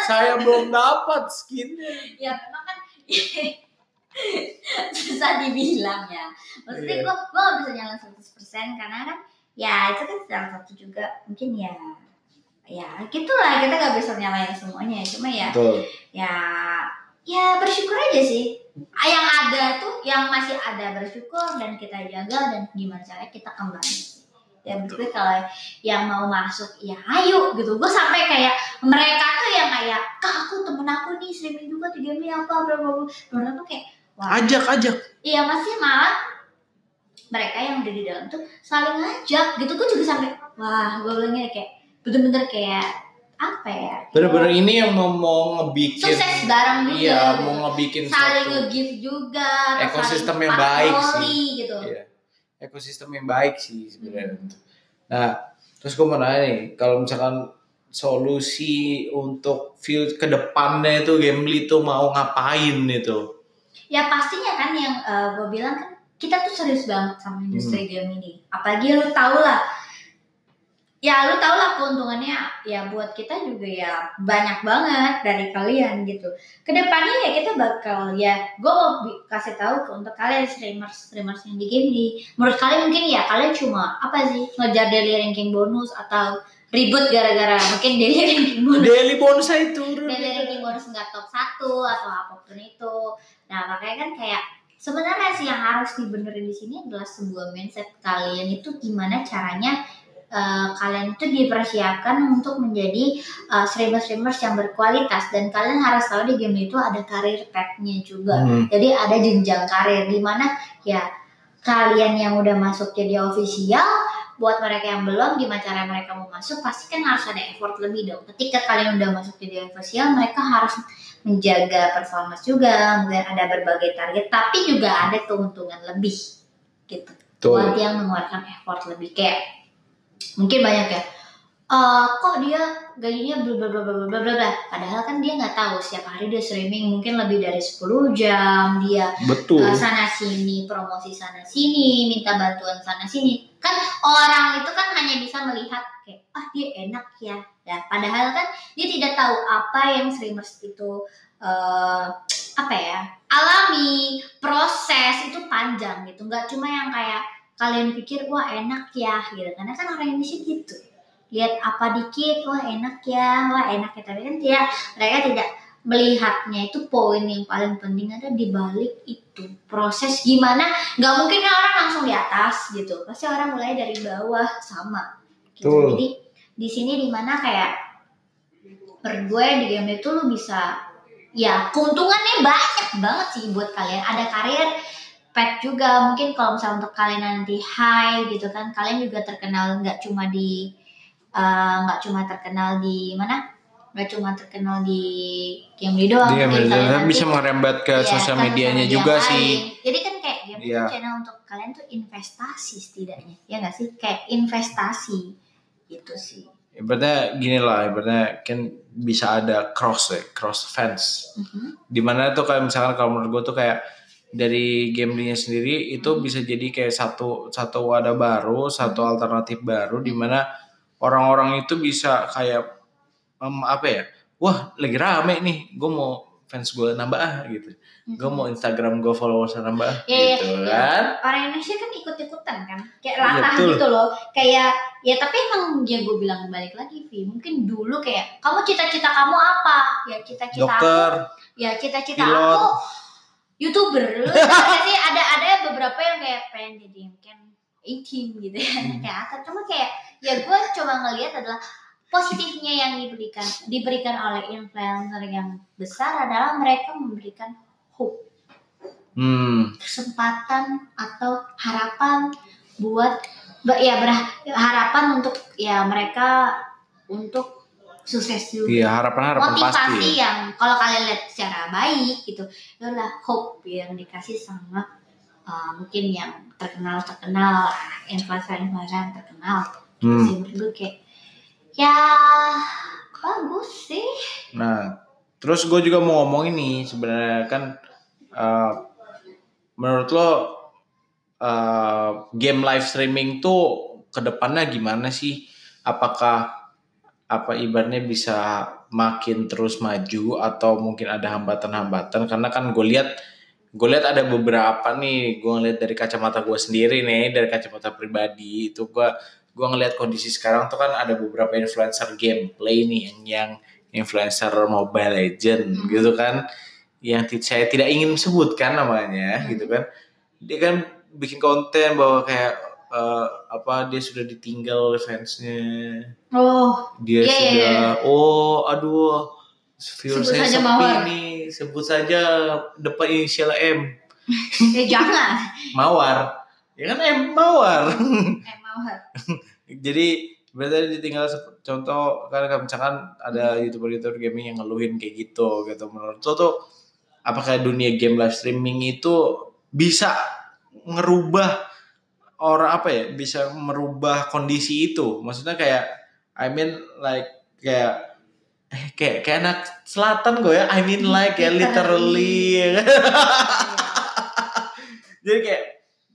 Saya belum dapat skinnya. ya memang kan susah dibilang ya maksudnya gue gue gak bisa nyalain 100% karena kan ya itu kan salah satu juga mungkin ya ya gitulah kita gak bisa nyalain semuanya. Cuma ya Betul. ya ya bersyukur aja sih. Yang ada tuh yang masih ada bersyukur dan kita jaga dan gimana caranya kita kembali. Ya berarti kalau yang mau masuk ya ayo gitu. Gue sampai kayak mereka tuh yang kayak kak aku temen aku nih streaming juga di game apa bla bla bla. Mereka tuh kayak wah. Ajak, ajak. iya masih malah mereka yang udah di dalam tuh saling ngajak gitu gue juga sampai wah gue bilangnya kayak bener-bener kayak apa ya Bener-bener ini yang mau, mau ngebikin sukses bareng juga Iya, gitu. mau ngebikin saling nge-give juga ekosistem yang baik patroli gitu Iya. ekosistem yang baik sih sebenarnya. Nah, terus gue mau nanya nih, kalau misalkan solusi untuk view ke depannya itu Gambly itu mau ngapain itu? ya pastinya kan yang gue bilang kan kita tuh serius banget sama Hmm. industri game ini. Apalagi lu tau lah. Ya lu tau lah keuntungannya ya buat kita juga ya banyak banget dari kalian gitu. Ke depannya ya kita bakal ya gue mau kasih tahu ke untuk kalian streamers streamers yang di game ini menurut kalian mungkin ya kalian cuma apa sih? Ngejar daily ranking bonus atau ribut gara-gara mungkin daily ranking bonus? Daily bonsai turun. daily ranking bonus nggak top satu atau apa pun itu. Nah makanya kan kayak sebenarnya sih yang harus dibenerin di sini adalah sebuah mindset kalian itu gimana caranya eh, kalian itu dipersiapkan untuk menjadi eh, streamers-streamers yang berkualitas. Dan kalian harus tahu di game itu ada karir path-nya juga. Hmm. jadi ada jenjang karir di mana ya kalian yang udah masuk jadi official buat mereka yang belum gimana cara mereka mau masuk pasti kan harus ada effort lebih dong. Ketika kalian udah masuk jadi official mereka harus menjaga performa juga, kemudian ada berbagai target, tapi juga ada keuntungan lebih gitu. Tuh. Buat yang mengeluarkan effort lebih kayak mungkin banyak ya. Uh, kok dia gajinya bla bla bla bla bla padahal kan dia nggak tahu siapa hari dia streaming mungkin lebih dari 10 jam dia Betul. Uh, sana sini promosi sana sini minta bantuan sana sini kan orang itu kan hanya bisa melihat ah dia enak ya. Ya padahal kan dia tidak tahu apa yang streamers itu uh, apa ya alami. Proses itu panjang gitu. Nggak cuma yang kayak kalian pikir wah enak ya gitu. Karena kan orang Indonesia gitu. Lihat apa dikit wah enak ya wah enak ya. Tapi kan dia mereka tidak melihatnya itu poin yang paling penting ada di balik itu. Proses gimana nggak mungkin kan orang langsung di atas gitu. Pasti orang mulai dari bawah sama. Gitu. Jadi di sini di mana kayak per gue di game itu lu bisa ya keuntungannya banyak banget sih buat kalian ada karir pet juga mungkin kalau misalnya untuk kalian nanti high gitu kan kalian juga terkenal nggak cuma di eh, nggak cuma terkenal di mana nggak cuma terkenal di game ini doang mungkin kalian nanti- bisa merembet ke Iya, sosial medianya media juga lain. sih. Jadi kan kayak game itu Iya. channel untuk kalian tuh investasi setidaknya, ya nggak sih? Kayak investasi gitu sih. Ibaratnya gini lah, ibaratnya kan bisa ada cross ya, cross fans. Mhm. Di mana tuh kayak misalkan kalau menurut gue tuh kayak dari gamenya sendiri itu bisa jadi kayak satu satu wadah baru, satu alternatif baru di mana orang-orang itu bisa kayak em, apa ya? Wah, lagi rame nih, gue mau fans gue nambah ah gitu. Gue mau Instagram gue followers nambah ah, Iya, gitu iya. kan. Orang Indonesia kan ikut-ikutan kan, kayak Iya, latah betul. gitu loh. Kayak ya tapi emang ya gue bilang balik lagi Vi, mungkin dulu kayak kamu cita-cita kamu apa? Ya cita-cita aku, Dokter, ya cita-cita pilot. aku youtuber. Lu sih ada ada beberapa yang kayak pengen jadi mungkin 18 gitu ya Hmm. kayak apa cuma kayak ya gue coba ngelihat adalah positifnya yang diberikan diberikan oleh influencer yang besar adalah mereka memberikan hope. Hmm, kesempatan atau harapan buat ya berah- harapan untuk ya mereka untuk sukses juga Iya harapan-harapan pasti. motivasi yang kalau kalian lihat secara baik gitu itulah hope yang dikasih sama uh, mungkin yang terkenal terkenal influencer influencer yang terkenal. Gitu Hmm. sih menurut gue kayak ya bagus sih. Nah, terus gue juga mau ngomong ini sebenarnya kan eh, menurut lo eh, game live streaming tuh ke depannya gimana sih? Apakah apa ibaratnya bisa makin terus maju atau mungkin ada hambatan-hambatan? Karena kan gue lihat gue lihat ada beberapa nih gue ngeliat dari kacamata gue sendiri nih dari kacamata pribadi itu gue gue ngeliat kondisi sekarang tuh kan ada beberapa influencer gameplay nih yang yang influencer Mobile Legend gitu kan yang saya tidak ingin sebutkan namanya Hmm. gitu kan. Dia kan bikin konten bahwa kayak eh, apa dia sudah ditinggal oleh fansnya. Oh dia Iya, iya, sudah iya. oh aduh viewer Sebut saya saja sepi Mawar. nih. Sebut saja depan inisial M. Ya jangan. Mawar. Ya kan M Mawar. Eh mau jadi berarti ditinggal contoh kan kan misalkan ada youtuber-youtuber gaming yang ngeluhin kayak gitu gitu. Menurut lo tuh apakah dunia game live streaming itu bisa ngerubah orang apa ya bisa merubah kondisi itu? Maksudnya kayak I mean like kayak eh, kayak kayak anak selatan gue ya? I mean like ya literally kan? jadi kayak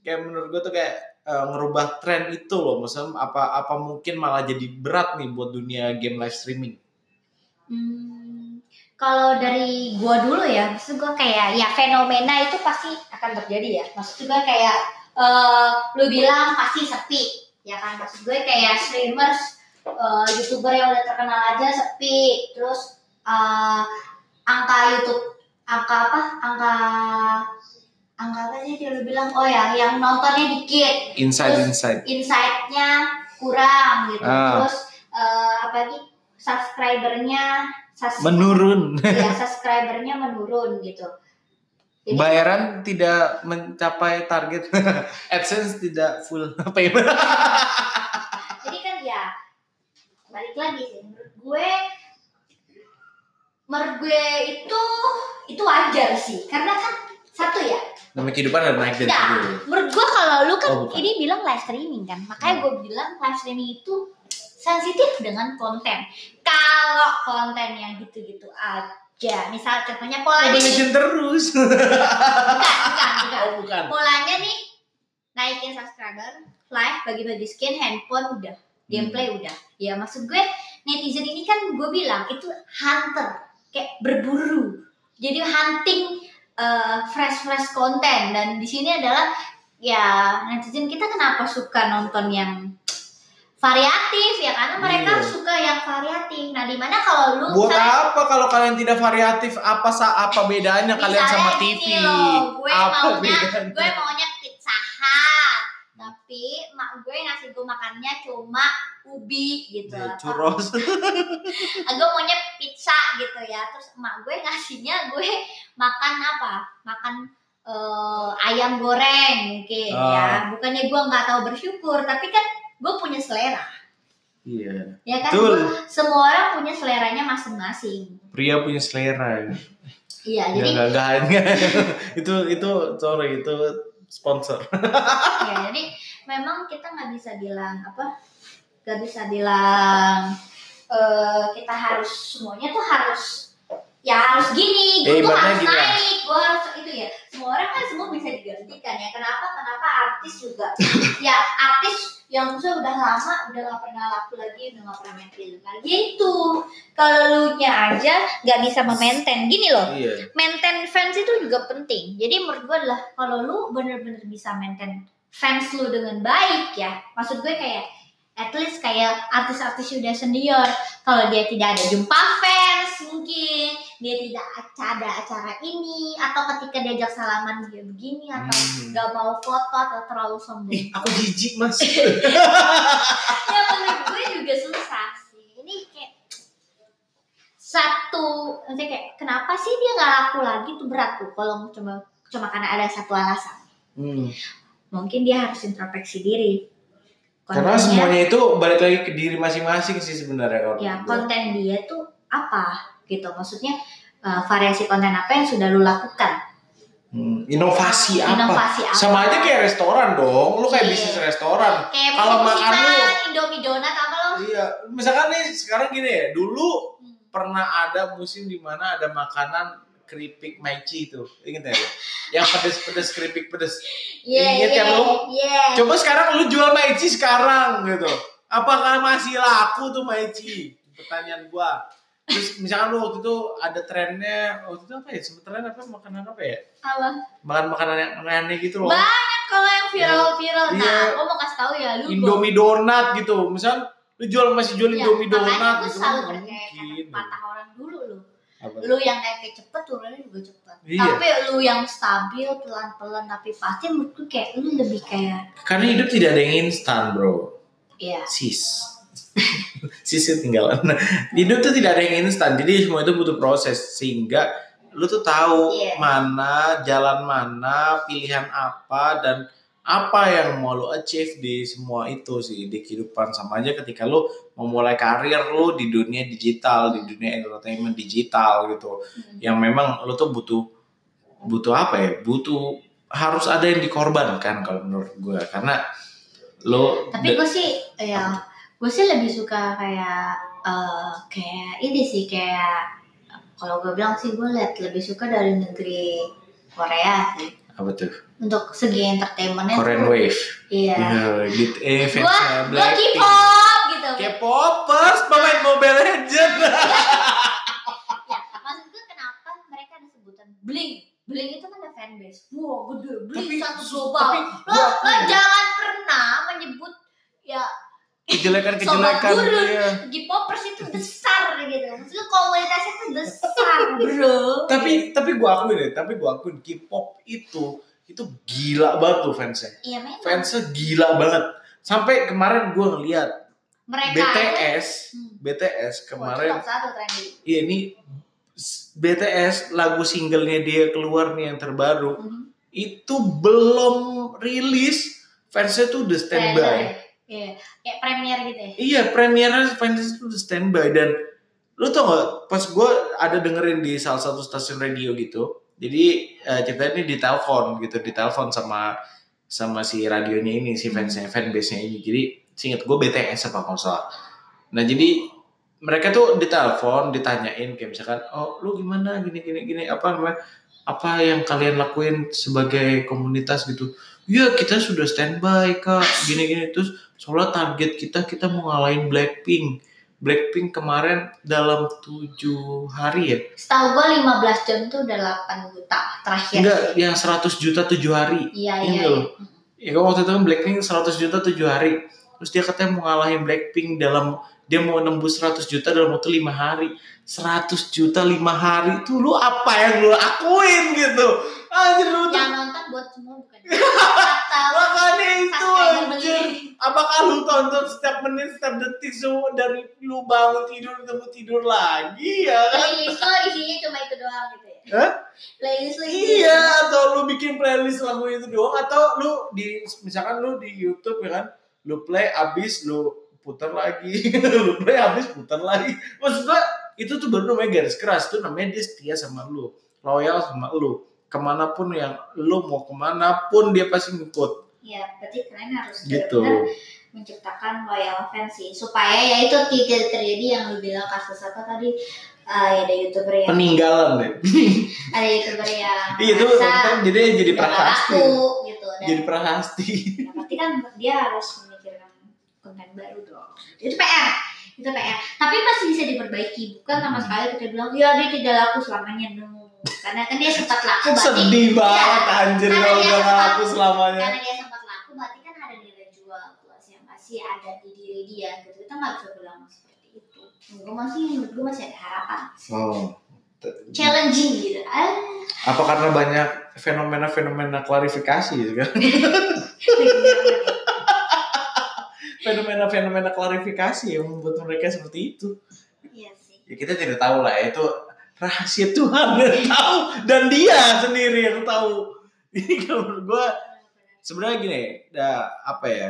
kayak menurut gue tuh kayak eh, ngerubah tren itu loh. Maksudnya apa apa mungkin malah jadi berat nih buat dunia game live streaming? Hmm, kalau dari gua dulu ya, maksud gua kayak ya fenomena itu pasti akan terjadi ya. Maksud gua kayak eh lu bilang pasti sepi, ya kan? Maksud gue kayak streamers, eh, youtuber yang udah terkenal aja sepi, terus eh, angka YouTube, angka apa? Angka angka apa sih dia lu bilang? Oh ya, yang nontonnya dikit, inside Terus- inside insight-nya kurang gitu. Ah. Terus eh, apa lagi? Subscribernya sus- menurun. Ya subscribernya menurun gitu. Jadi, bayaran tidak mencapai target. AdSense tidak full payment. Jadi kan ya balik lagi sih menurut gue menurut gue itu itu wajar sih. Karena kan satu ya. Namanya kehidupan ada naik dan Nah, turun. menurut gue kalau lu kan Oh, bukan. ini bilang live streaming kan. Makanya gue bilang live streaming itu sensitif dengan konten. Kalau konten yang gitu-gitu aja. Misal contohnya polanya Mobile nih Legend terus. Bukan bukan bukan oh bukan. Polanya nih naikin subscriber live bagi-bagi skin handphone udah. Gameplay udah. Ya maksud gue netizen ini kan gue bilang itu hunter. Kayak berburu. Jadi hunting fresh fresh konten. Dan di sini adalah ya netizen kita kenapa suka nonton yang variatif ya karena mereka Iya. suka yang variatif. Nah di mana kalau lu buat misalnya- apa kalau kalian tidak variatif? Apa sa apa bedanya kalian sama TV loh, gue apa maunya bedanya? gue maunya pizza hut. Tapi mak gue ngasih gue makannya cuma ubi gitu. Ya, churros. Ah, gue maunya pizza gitu ya. Terus emak gue ngasihnya gue makan apa? Makan eh, ayam goreng mungkin ya. Ah. bukannya gue nggak tahu bersyukur tapi kan gue punya selera. Iya. Ya kan Betul. Gua- semua orang punya seleranya masing-masing. Pria punya selera. Iya Nggak, jadi nggak, nggak, nggak. itu itu sorry itu sponsor. Ya jadi memang kita nggak bisa bilang apa nggak bisa bilang eh, kita harus semuanya tuh harus ya harus gini Ya, gue tuh ibaratnya harus gini naik gue harus itu ya. Semua orang kan semua bisa digantikan ya. Kenapa? Kenapa artis juga? Ya artis yang misalnya udah lama udah gak pernah laku lagi udah gak pernah main film lagi itu. Kalau lu nya aja nggak bisa memaintain. Gini loh iya. maintain fans itu juga penting. Jadi menurut gue adalah kalau lu bener-bener bisa maintain fans lu dengan baik ya, maksud gue kayak at least kayak artis-artis sudah senior, kalau dia tidak ada jumpa fans mungkin dia tidak ada acara ini atau ketika diajak salaman dia begini atau Hmm. gak mau foto atau terlalu sombong. Ih, aku jijik mas ya menurut gue juga susah sih. Ini kayak satu, nanti kayak kenapa sih dia nggak laku lagi tuh berat tuh kalau cuma cuma karena ada satu alasan. Hmm. Mungkin dia harus introspeksi diri. Karena semuanya itu balik lagi ke diri masing-masing sih sebenarnya kalau ya gua. konten dia tuh apa gitu maksudnya uh, variasi konten apa yang sudah lu lakukan Hmm, inovasi apa? inovasi apa Sama aja kayak restoran dong. Lu kayak Iya. bisnis restoran. kayak kalau makan lu- Indomie donat apa lo Iya, misalkan nih sekarang gini ya, dulu Hmm. pernah ada musim di mana ada makanan keripik maici itu, inget ya? Yang pedes-pedes keripik pedes. Iya, Ingat iya, kan lu? iya. Coba sekarang lu jual maici sekarang gitu. Apakah masih laku tuh maici? Pertanyaan gua. Terus misalkan lu waktu itu ada trennya, waktu itu apa ya? Tren apa makanan apa ya? Apa? Makan makanan yang aneh gitu loh. Banyak kalau yang viral-viral. Iya. Nah, aku mau kasih tahu ya, lu Indomie donat gitu. Misal lu jual masih jual Ya, Indomie makanya donat gue gitu selalu percaya mungkin. kata patah orang dulu lu. Apa? Lu yang naiknya cepet turunnya juga cepet. Iya. Tapi lu yang stabil pelan-pelan tapi pasti menurutku kayak lu lebih kayak Karena hidup tidak ada yang instan, bro. ya Sis. Sis tinggalan. Hidup tuh tidak ada yang instan. Jadi semua itu butuh proses sehingga lu tuh tahu Iya. mana jalan mana, pilihan apa dan apa yang mau lu achieve di semua itu sih di kehidupan sama aja ketika lu memulai karir lu di dunia digital, di dunia entertainment digital gitu. Hmm. Yang memang lu tuh butuh butuh apa ya? Butuh harus ada yang dikorbankan kalau menurut gue karena lo tapi gue sih ya gue sih lebih suka kayak eh, kayak ini sih kayak kalau gue bilang sih gue liat lebih suka dari negeri Korea sih. Apa tuh? Untuk segi entertainmentnya Korean tuh, Wave. iya. Ya, gitu eh gue K-pop gitu K-popers pemain Mobile Legend ya maksud gue kenapa mereka ada sebutan bling? Bling itu kan ada fanbase. Wow gede. Bling Tapi- satu global. tapi lo gua lo akuin. jangan pernah menyebut ya kejelekan-kejelekan dia. K-popers itu besar gitu. Maksudnya komunitasnya itu besar bro. Tapi tapi gua akuin deh tapi gua akuin K-pop itu itu gila banget tuh fansnya. Iya memang. Fansnya gila banget. Sampai kemarin gua ngeliat mereka BTS Hmm. BTS kemarin top satu Iya ini BTS lagu singlenya dia keluar nih yang terbaru Mhm. itu belum rilis fansnya tuh udah standby. Iya, kayak premier gitu ya. Iya premiernya fansnya tuh udah standby dan lu tau gak pas gue ada dengerin di salah satu stasiun radio gitu jadi eh, ceritanya ini di telepon gitu di telepon sama sama si radionya ini si fansnya fanbase nya ini jadi singkat gue BTS apa kalau salah. Nah jadi mereka tuh ditelepon ditanyain kayak misalkan oh lu gimana? Gini gini gini apa namanya? Apa yang kalian lakuin sebagai komunitas gitu? Ya kita sudah standby kak. Gini gini. Terus soalnya target kita kita mau ngalahin Blackpink. Blackpink kemarin dalam tujuh hari ya? Setahu gue 15 jam tuh udah 8 juta terakhir. enggak yang 100 juta tujuh hari. Iya, iya. iya. ya waktu itu kan Blackpink 100 juta tujuh hari terus dia katanya mau ngalahin Blackpink dalam dia mau nembus 100 juta dalam waktu lima hari 100 juta lima hari itu lu apa yang lu lakuin gitu anjir lu tuh Yang nonton buat semua bukan. Makanya itu anjir apakah lu tonton setiap menit setiap detik semua dari lu bangun tidur ketemu tidur lagi ya kan Playlist lo isinya cuma itu doang gitu ya. Hah? Playlist lo. Iya, atau lu bikin playlist lagu itu doang atau lu di misalkan lu di YouTube ya kan, lu play abis lu putar lagi, lu play abis putar lagi. Maksud gua itu tuh baru namanya garis keras tuh namanya dia setia sama lu, loyal sama lu. Ke mana pun yang lu mau ke mana pun dia pasti ngikut Iya, berarti kalian harus gitu. menciptakan loyal fans sih supaya ya itu tidak terjadi yang lu bilang kasus apa tadi Eh, ada youtuber yang Peninggalan deh. ada youtuber yang Iya itu kan jadi jadi prahasti. gitu dan Jadi prahasti. ya, berarti kan dia harus konten baru dong. Itu PR itu PR tapi masih bisa diperbaiki. Bukan sama Hmm. sekali kita bilang ya dia tidak laku selamanya. No. Karena kan dia sempat laku berarti Sedih banget anjir Karena kalau dia udah sempat- ngaku selamanya. karena dia sempat laku berarti kan ada nilai jual plus yang masih ada di diri dia gitu. Kita nggak bisa bilang seperti itu. Gue masih menurut gue masih ada harapan. Oh. challenging gitu. Ah. Apa karena banyak fenomena-fenomena klarifikasi gitu kan? Fenomena-fenomena klarifikasi yang membuat mereka seperti itu. iya sih Ya kita tidak tahu lah itu rahasia Tuhan yang tahu dan dia sendiri yang tahu. Ini kalau menurut gue sebenarnya gini, ya, apa ya?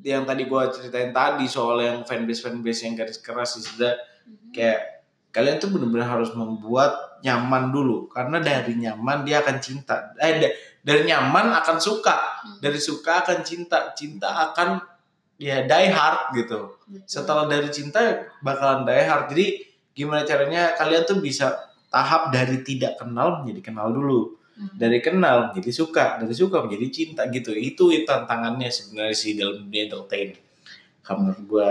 yang tadi gue ceritain tadi soal yang fanbase fanbase yang garis keras sih sudah Mhm. kayak kalian tuh bener-bener harus membuat nyaman dulu karena dari nyaman dia akan cinta eh da- dari nyaman akan suka Hmm. dari suka akan cinta cinta akan ya die hard gitu. Setelah dari cinta bakalan die hard. Jadi gimana caranya? Kalian tuh bisa tahap dari tidak kenal menjadi kenal dulu. Mhm. dari kenal menjadi suka dari suka menjadi cinta gitu. Itu tantangannya sebenarnya sih dalam dunia entertain. Menurut gue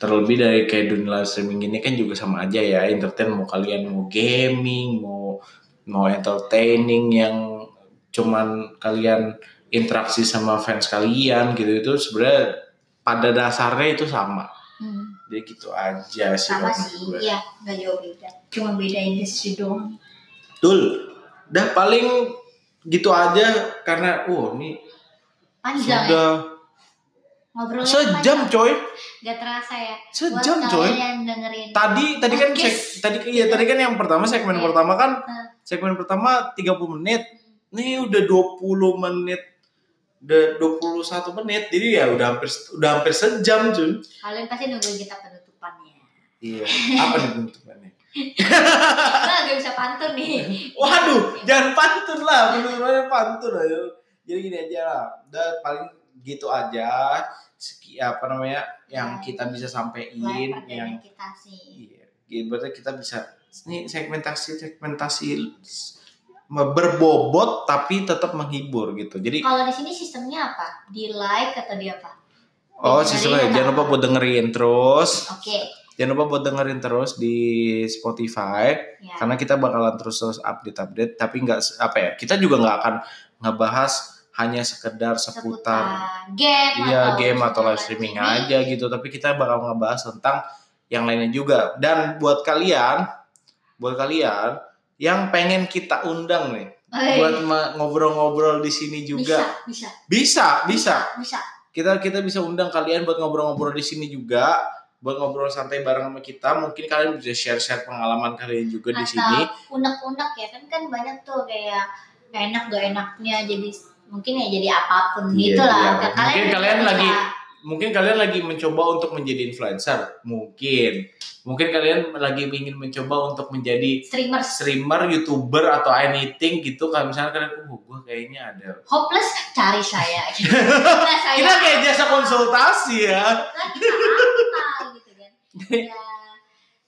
terlebih dari kayak dunia live streaming ini kan juga sama aja ya. Entertain mau kalian mau gaming mau mau entertaining yang cuman kalian interaksi sama fans kalian gitu. Itu sebenarnya pada dasarnya itu sama Hmm. jadi gitu aja sih sama sih gue. iya nggak jauh beda cuma beda industri doang Betul. Dah paling gitu aja karena oh ini panjang ya sudah ngobrolnya sejam coy. Gak terasa ya. Sejam Buat coy. yang dengerin. Tadi tadi kan sek- tadi iya tadi kan yang pertama segmen Iya. pertama kan segmen pertama 30 menit. Nih udah 20 menit. Udah 21 menit. Jadi ya udah hampir udah hampir sejam cuy. Kalian pasti nungguin kita penutupannya. Iya. Apa nih penutupannya? Kita bisa pantun nih. Waduh, jangan pantun lah, bener-bener pantun aja. Jadi gini aja lah, udah paling gitu aja. Seki, apa namanya yang Ya. kita bisa Live yang kita sih. iya, berarti kita bisa ini segmentasi segmentasi berbobot tapi tetap menghibur gitu. Jadi Kalau di sini sistemnya apa? Di like atau di apa? oh sistemnya jangan lupa buat dengerin terus, Oke. jangan lupa buat dengerin terus di Spotify. Ya. karena kita bakalan terus terus update update tapi nggak apa ya kita juga nggak akan ngebahas hanya sekedar seputar game iya atau game atau seputar live streaming aja gitu tapi kita bakal ngebahas tentang yang lainnya juga dan buat kalian buat kalian yang pengen kita undang nih Hei, buat ngobrol-ngobrol di sini juga bisa, bisa bisa, bisa bisa. kita kita bisa undang kalian buat ngobrol-ngobrol di sini juga buat ngobrol santai bareng sama kita mungkin kalian bisa share-share pengalaman kalian juga di Atau sini unek-unek ya kan kan banyak tuh kayak enak gak enaknya jadi mungkin ya jadi apa pun Iya, gitu lah. iya. Ke- Mungkin juga kalian bisa. Mungkin kalian lagi mencoba untuk menjadi influencer? Mungkin. Mungkin kalian lagi ingin mencoba untuk menjadi streamers. streamer youtuber atau anything gitu. Kalau misalnya kalian uh gue kayaknya ada. Hopeless cari saya. Nah, saya. kita kayak jasa konsultasi ya. Kita apa gitu kan. Ya,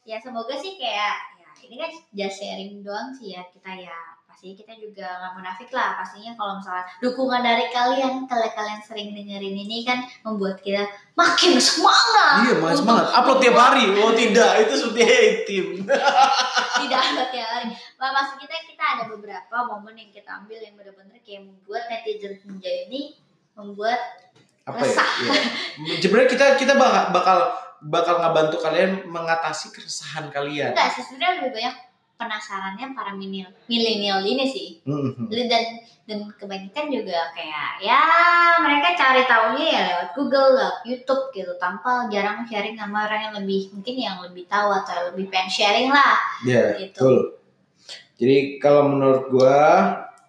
ya semoga sih kayak ya ini kan just sharing doang sih ya kita ya pasti kita juga nggak munafik lah. Pastinya kalau misalnya dukungan dari kalian kalau kalian sering dengerin ini kan membuat kita makin semangat iya untuk semangat. Upload tiap hari. Oh tidak. Itu seperti tim tidak ada tiap hari. Nah, maksud kita kita ada beberapa momen yang kita ambil yang benar-benar kayak membuat netizen senja ini membuat apa ya? Resah. Iya. sebenarnya kita kita bakal bakal bakal ngebantu kalian mengatasi keresahan kalian. Enggak sih sebenarnya lebih banyak penasarannya para milenial ini sih Mhm. dan dan kebanyakan juga kayak ya mereka cari taunya ya lewat Google lewat YouTube gitu tanpa jarang sharing sama orang yang lebih mungkin yang lebih tahu atau lebih pengen sharing lah Ya, Gitu. betul. Jadi kalau menurut gua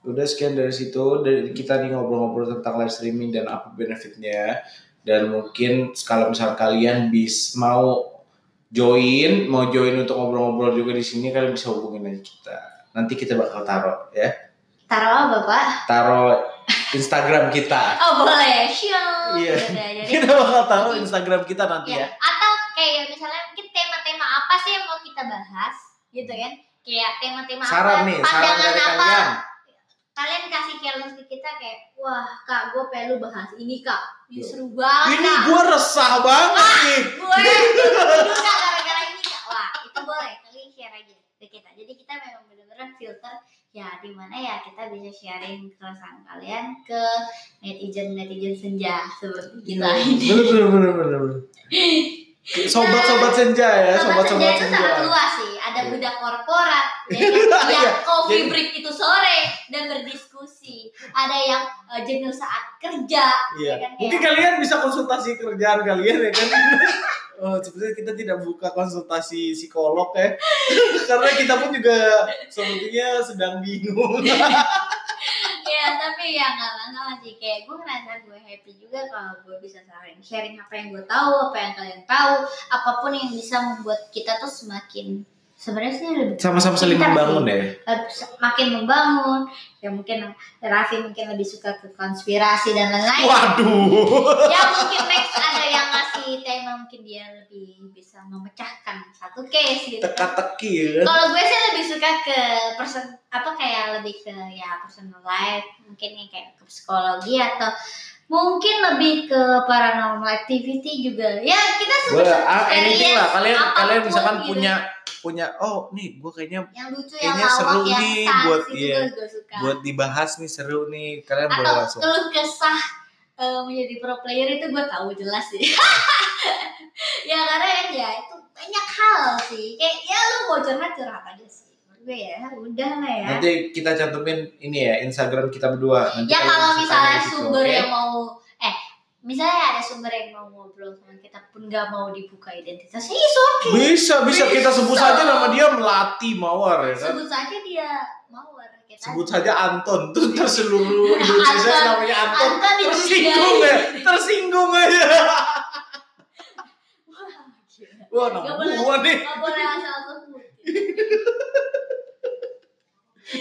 udah sekian dari situ dari kita nih ngobrol-ngobrol tentang live streaming dan apa benefitnya dan mungkin kalau misal kalian bis mau join mau join untuk ngobrol-ngobrol juga di sini kalian bisa hubungin aja kita nanti kita bakal taruh ya taruh apa bapak taruh Instagram kita oh boleh Syong. Iya. Jadi kita bakal taruh Instagram kita nanti ya. ya Atau kayak misalnya mungkin tema-tema apa sih yang mau kita bahas gitu kan? Kayak tema-tema saran apa? nih saran pandangan dari apa? kalian Kalian kasih challenge ke kita kayak, wah kak, gue perlu bahas ini kak. Ini seru banget ini gua resah banget nih Gue kak gara-gara ini kak. Wah itu boleh, kalian share aja ke kita. Jadi kita memang bener-bener filter ya di mana ya kita bisa sharing keresahan kalian ke netizen netizen senja seperti kita ini. bener bener bener bener. sobat-sobat senja ya Sobat sobat-sobat senja itu senja sangat luas sih. Ada Iya. budak korporat ya kan? Iya, yang coffee jadi- break itu sore dan berdiskusi. Ada yang eh, jenuh saat kerja. Iya. ya kan? Mungkin kalian bisa konsultasi kerjaan kalian ya kan. Oh, sebenarnya kita tidak buka konsultasi psikolog ya. Karena kita pun juga sepertinya sedang bingung. Ya tapi ya nggak masalah sih. Kayak gue ngerasa gue happy juga kalau gue bisa sharing sharing apa yang gue tahu apa yang kalian tahu. Apa pun yang bisa membuat kita tuh semakin sebenarnya sih lebih Sama-sama saling membangun sih. ya. makin membangun ya mungkin Raffi mungkin lebih suka ke konspirasi dan lain-lain Waduh. ya mungkin next ada yang ngasih tema mungkin dia lebih bisa memecahkan satu case gitu Teka-teki ya. kalau gue sih lebih suka ke person apa kayak lebih ke ya personal life mungkin yang kayak ke psikologi atau mungkin lebih ke paranormal activity juga. Ya kita Boleh, suka ah, anything lah. Kalian kalian misalkan gitu. punya punya oh nih gue kayaknya yang lucu yang kayaknya seru lawak yang nih buat- itu iya, gue juga suka. buat dibahas nih seru nih. Kalian boleh atau langsung. keluh kesah eh, menjadi pro player itu gue tahu jelas sih. Ya karena ya itu banyak hal sih. Kayak ya lu mau curhat curhat aja sih gue ya udah lah ya Nanti kita cantumin ini ya Instagram kita berdua. Nanti ya kalau misalnya sumber oke? yang mau eh misalnya ada sumber yang mau ngobrol sama kita pun nggak mau dibuka identitasnya is okay bisa bisa kita sebut Bisa. saja nama dia Melati Mawar ya kan. sebut saja dia mawar kita Sebut saja Anton tuh terseluruh Indonesia namanya Anton. Anton itu Tersinggung ya, tersinggung aja. Wah, nama gua nih. nggak boleh asal sebut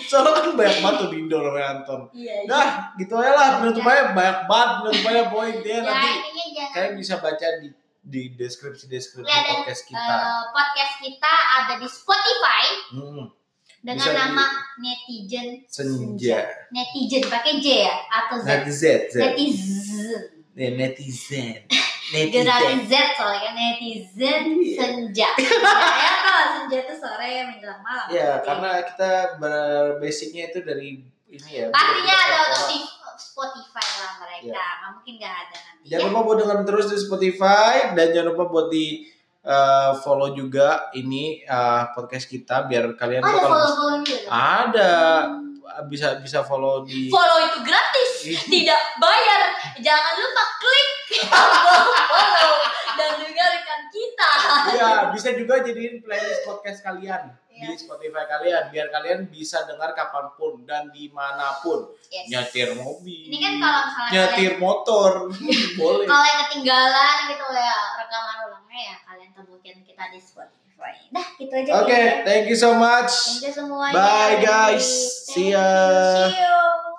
Soalnya kan banyak banget tuh di Indo namanya Anton. iya iya Nah, gitu aja lah penutupannya banyak banget penutupannya poinnya ya nanti intinya jangan kalian bisa baca di di deskripsi deskripsi Ya, podcast kita. eh, podcast kita ada di Spotify Hmm, dengan Bisa di- nama netizen senja. netizen pakai J ya atau Z Netizen. Z. netizen Eh, netizen. generasi Netizen. Z soalnya kan netizen Iya. senja. Ya kalau senja itu sore menjelang malam. Ya, Jadi, karena kita berbasicnya itu dari ini ya. pastinya ada untuk Spotify lah mereka. Nggak mungkin nggak ada nanti. Jangan ya lupa buat dengerin terus di Spotify dan jangan lupa buat di uh, follow juga ini uh, podcast kita biar kalian oh, ada follow follow juga? Ada. Bisa bisa follow di follow itu gratis tidak bayar. Jangan lupa klik follow dan dengarkan kita ya bisa juga jadiin playlist podcast kalian di Yes. Spotify kalian biar kalian bisa dengar kapan pun dan di mana pun Yes. nyetir mobil ini kan kalau misalnya nyetir motor boleh kalau yang ketinggalan gitu ya rekaman ulangnya ya kalian temukan kita di Spotify dah gitu aja oke ya. thank you so much thank you semuanya Bye, guys. Thank See you. ya. see you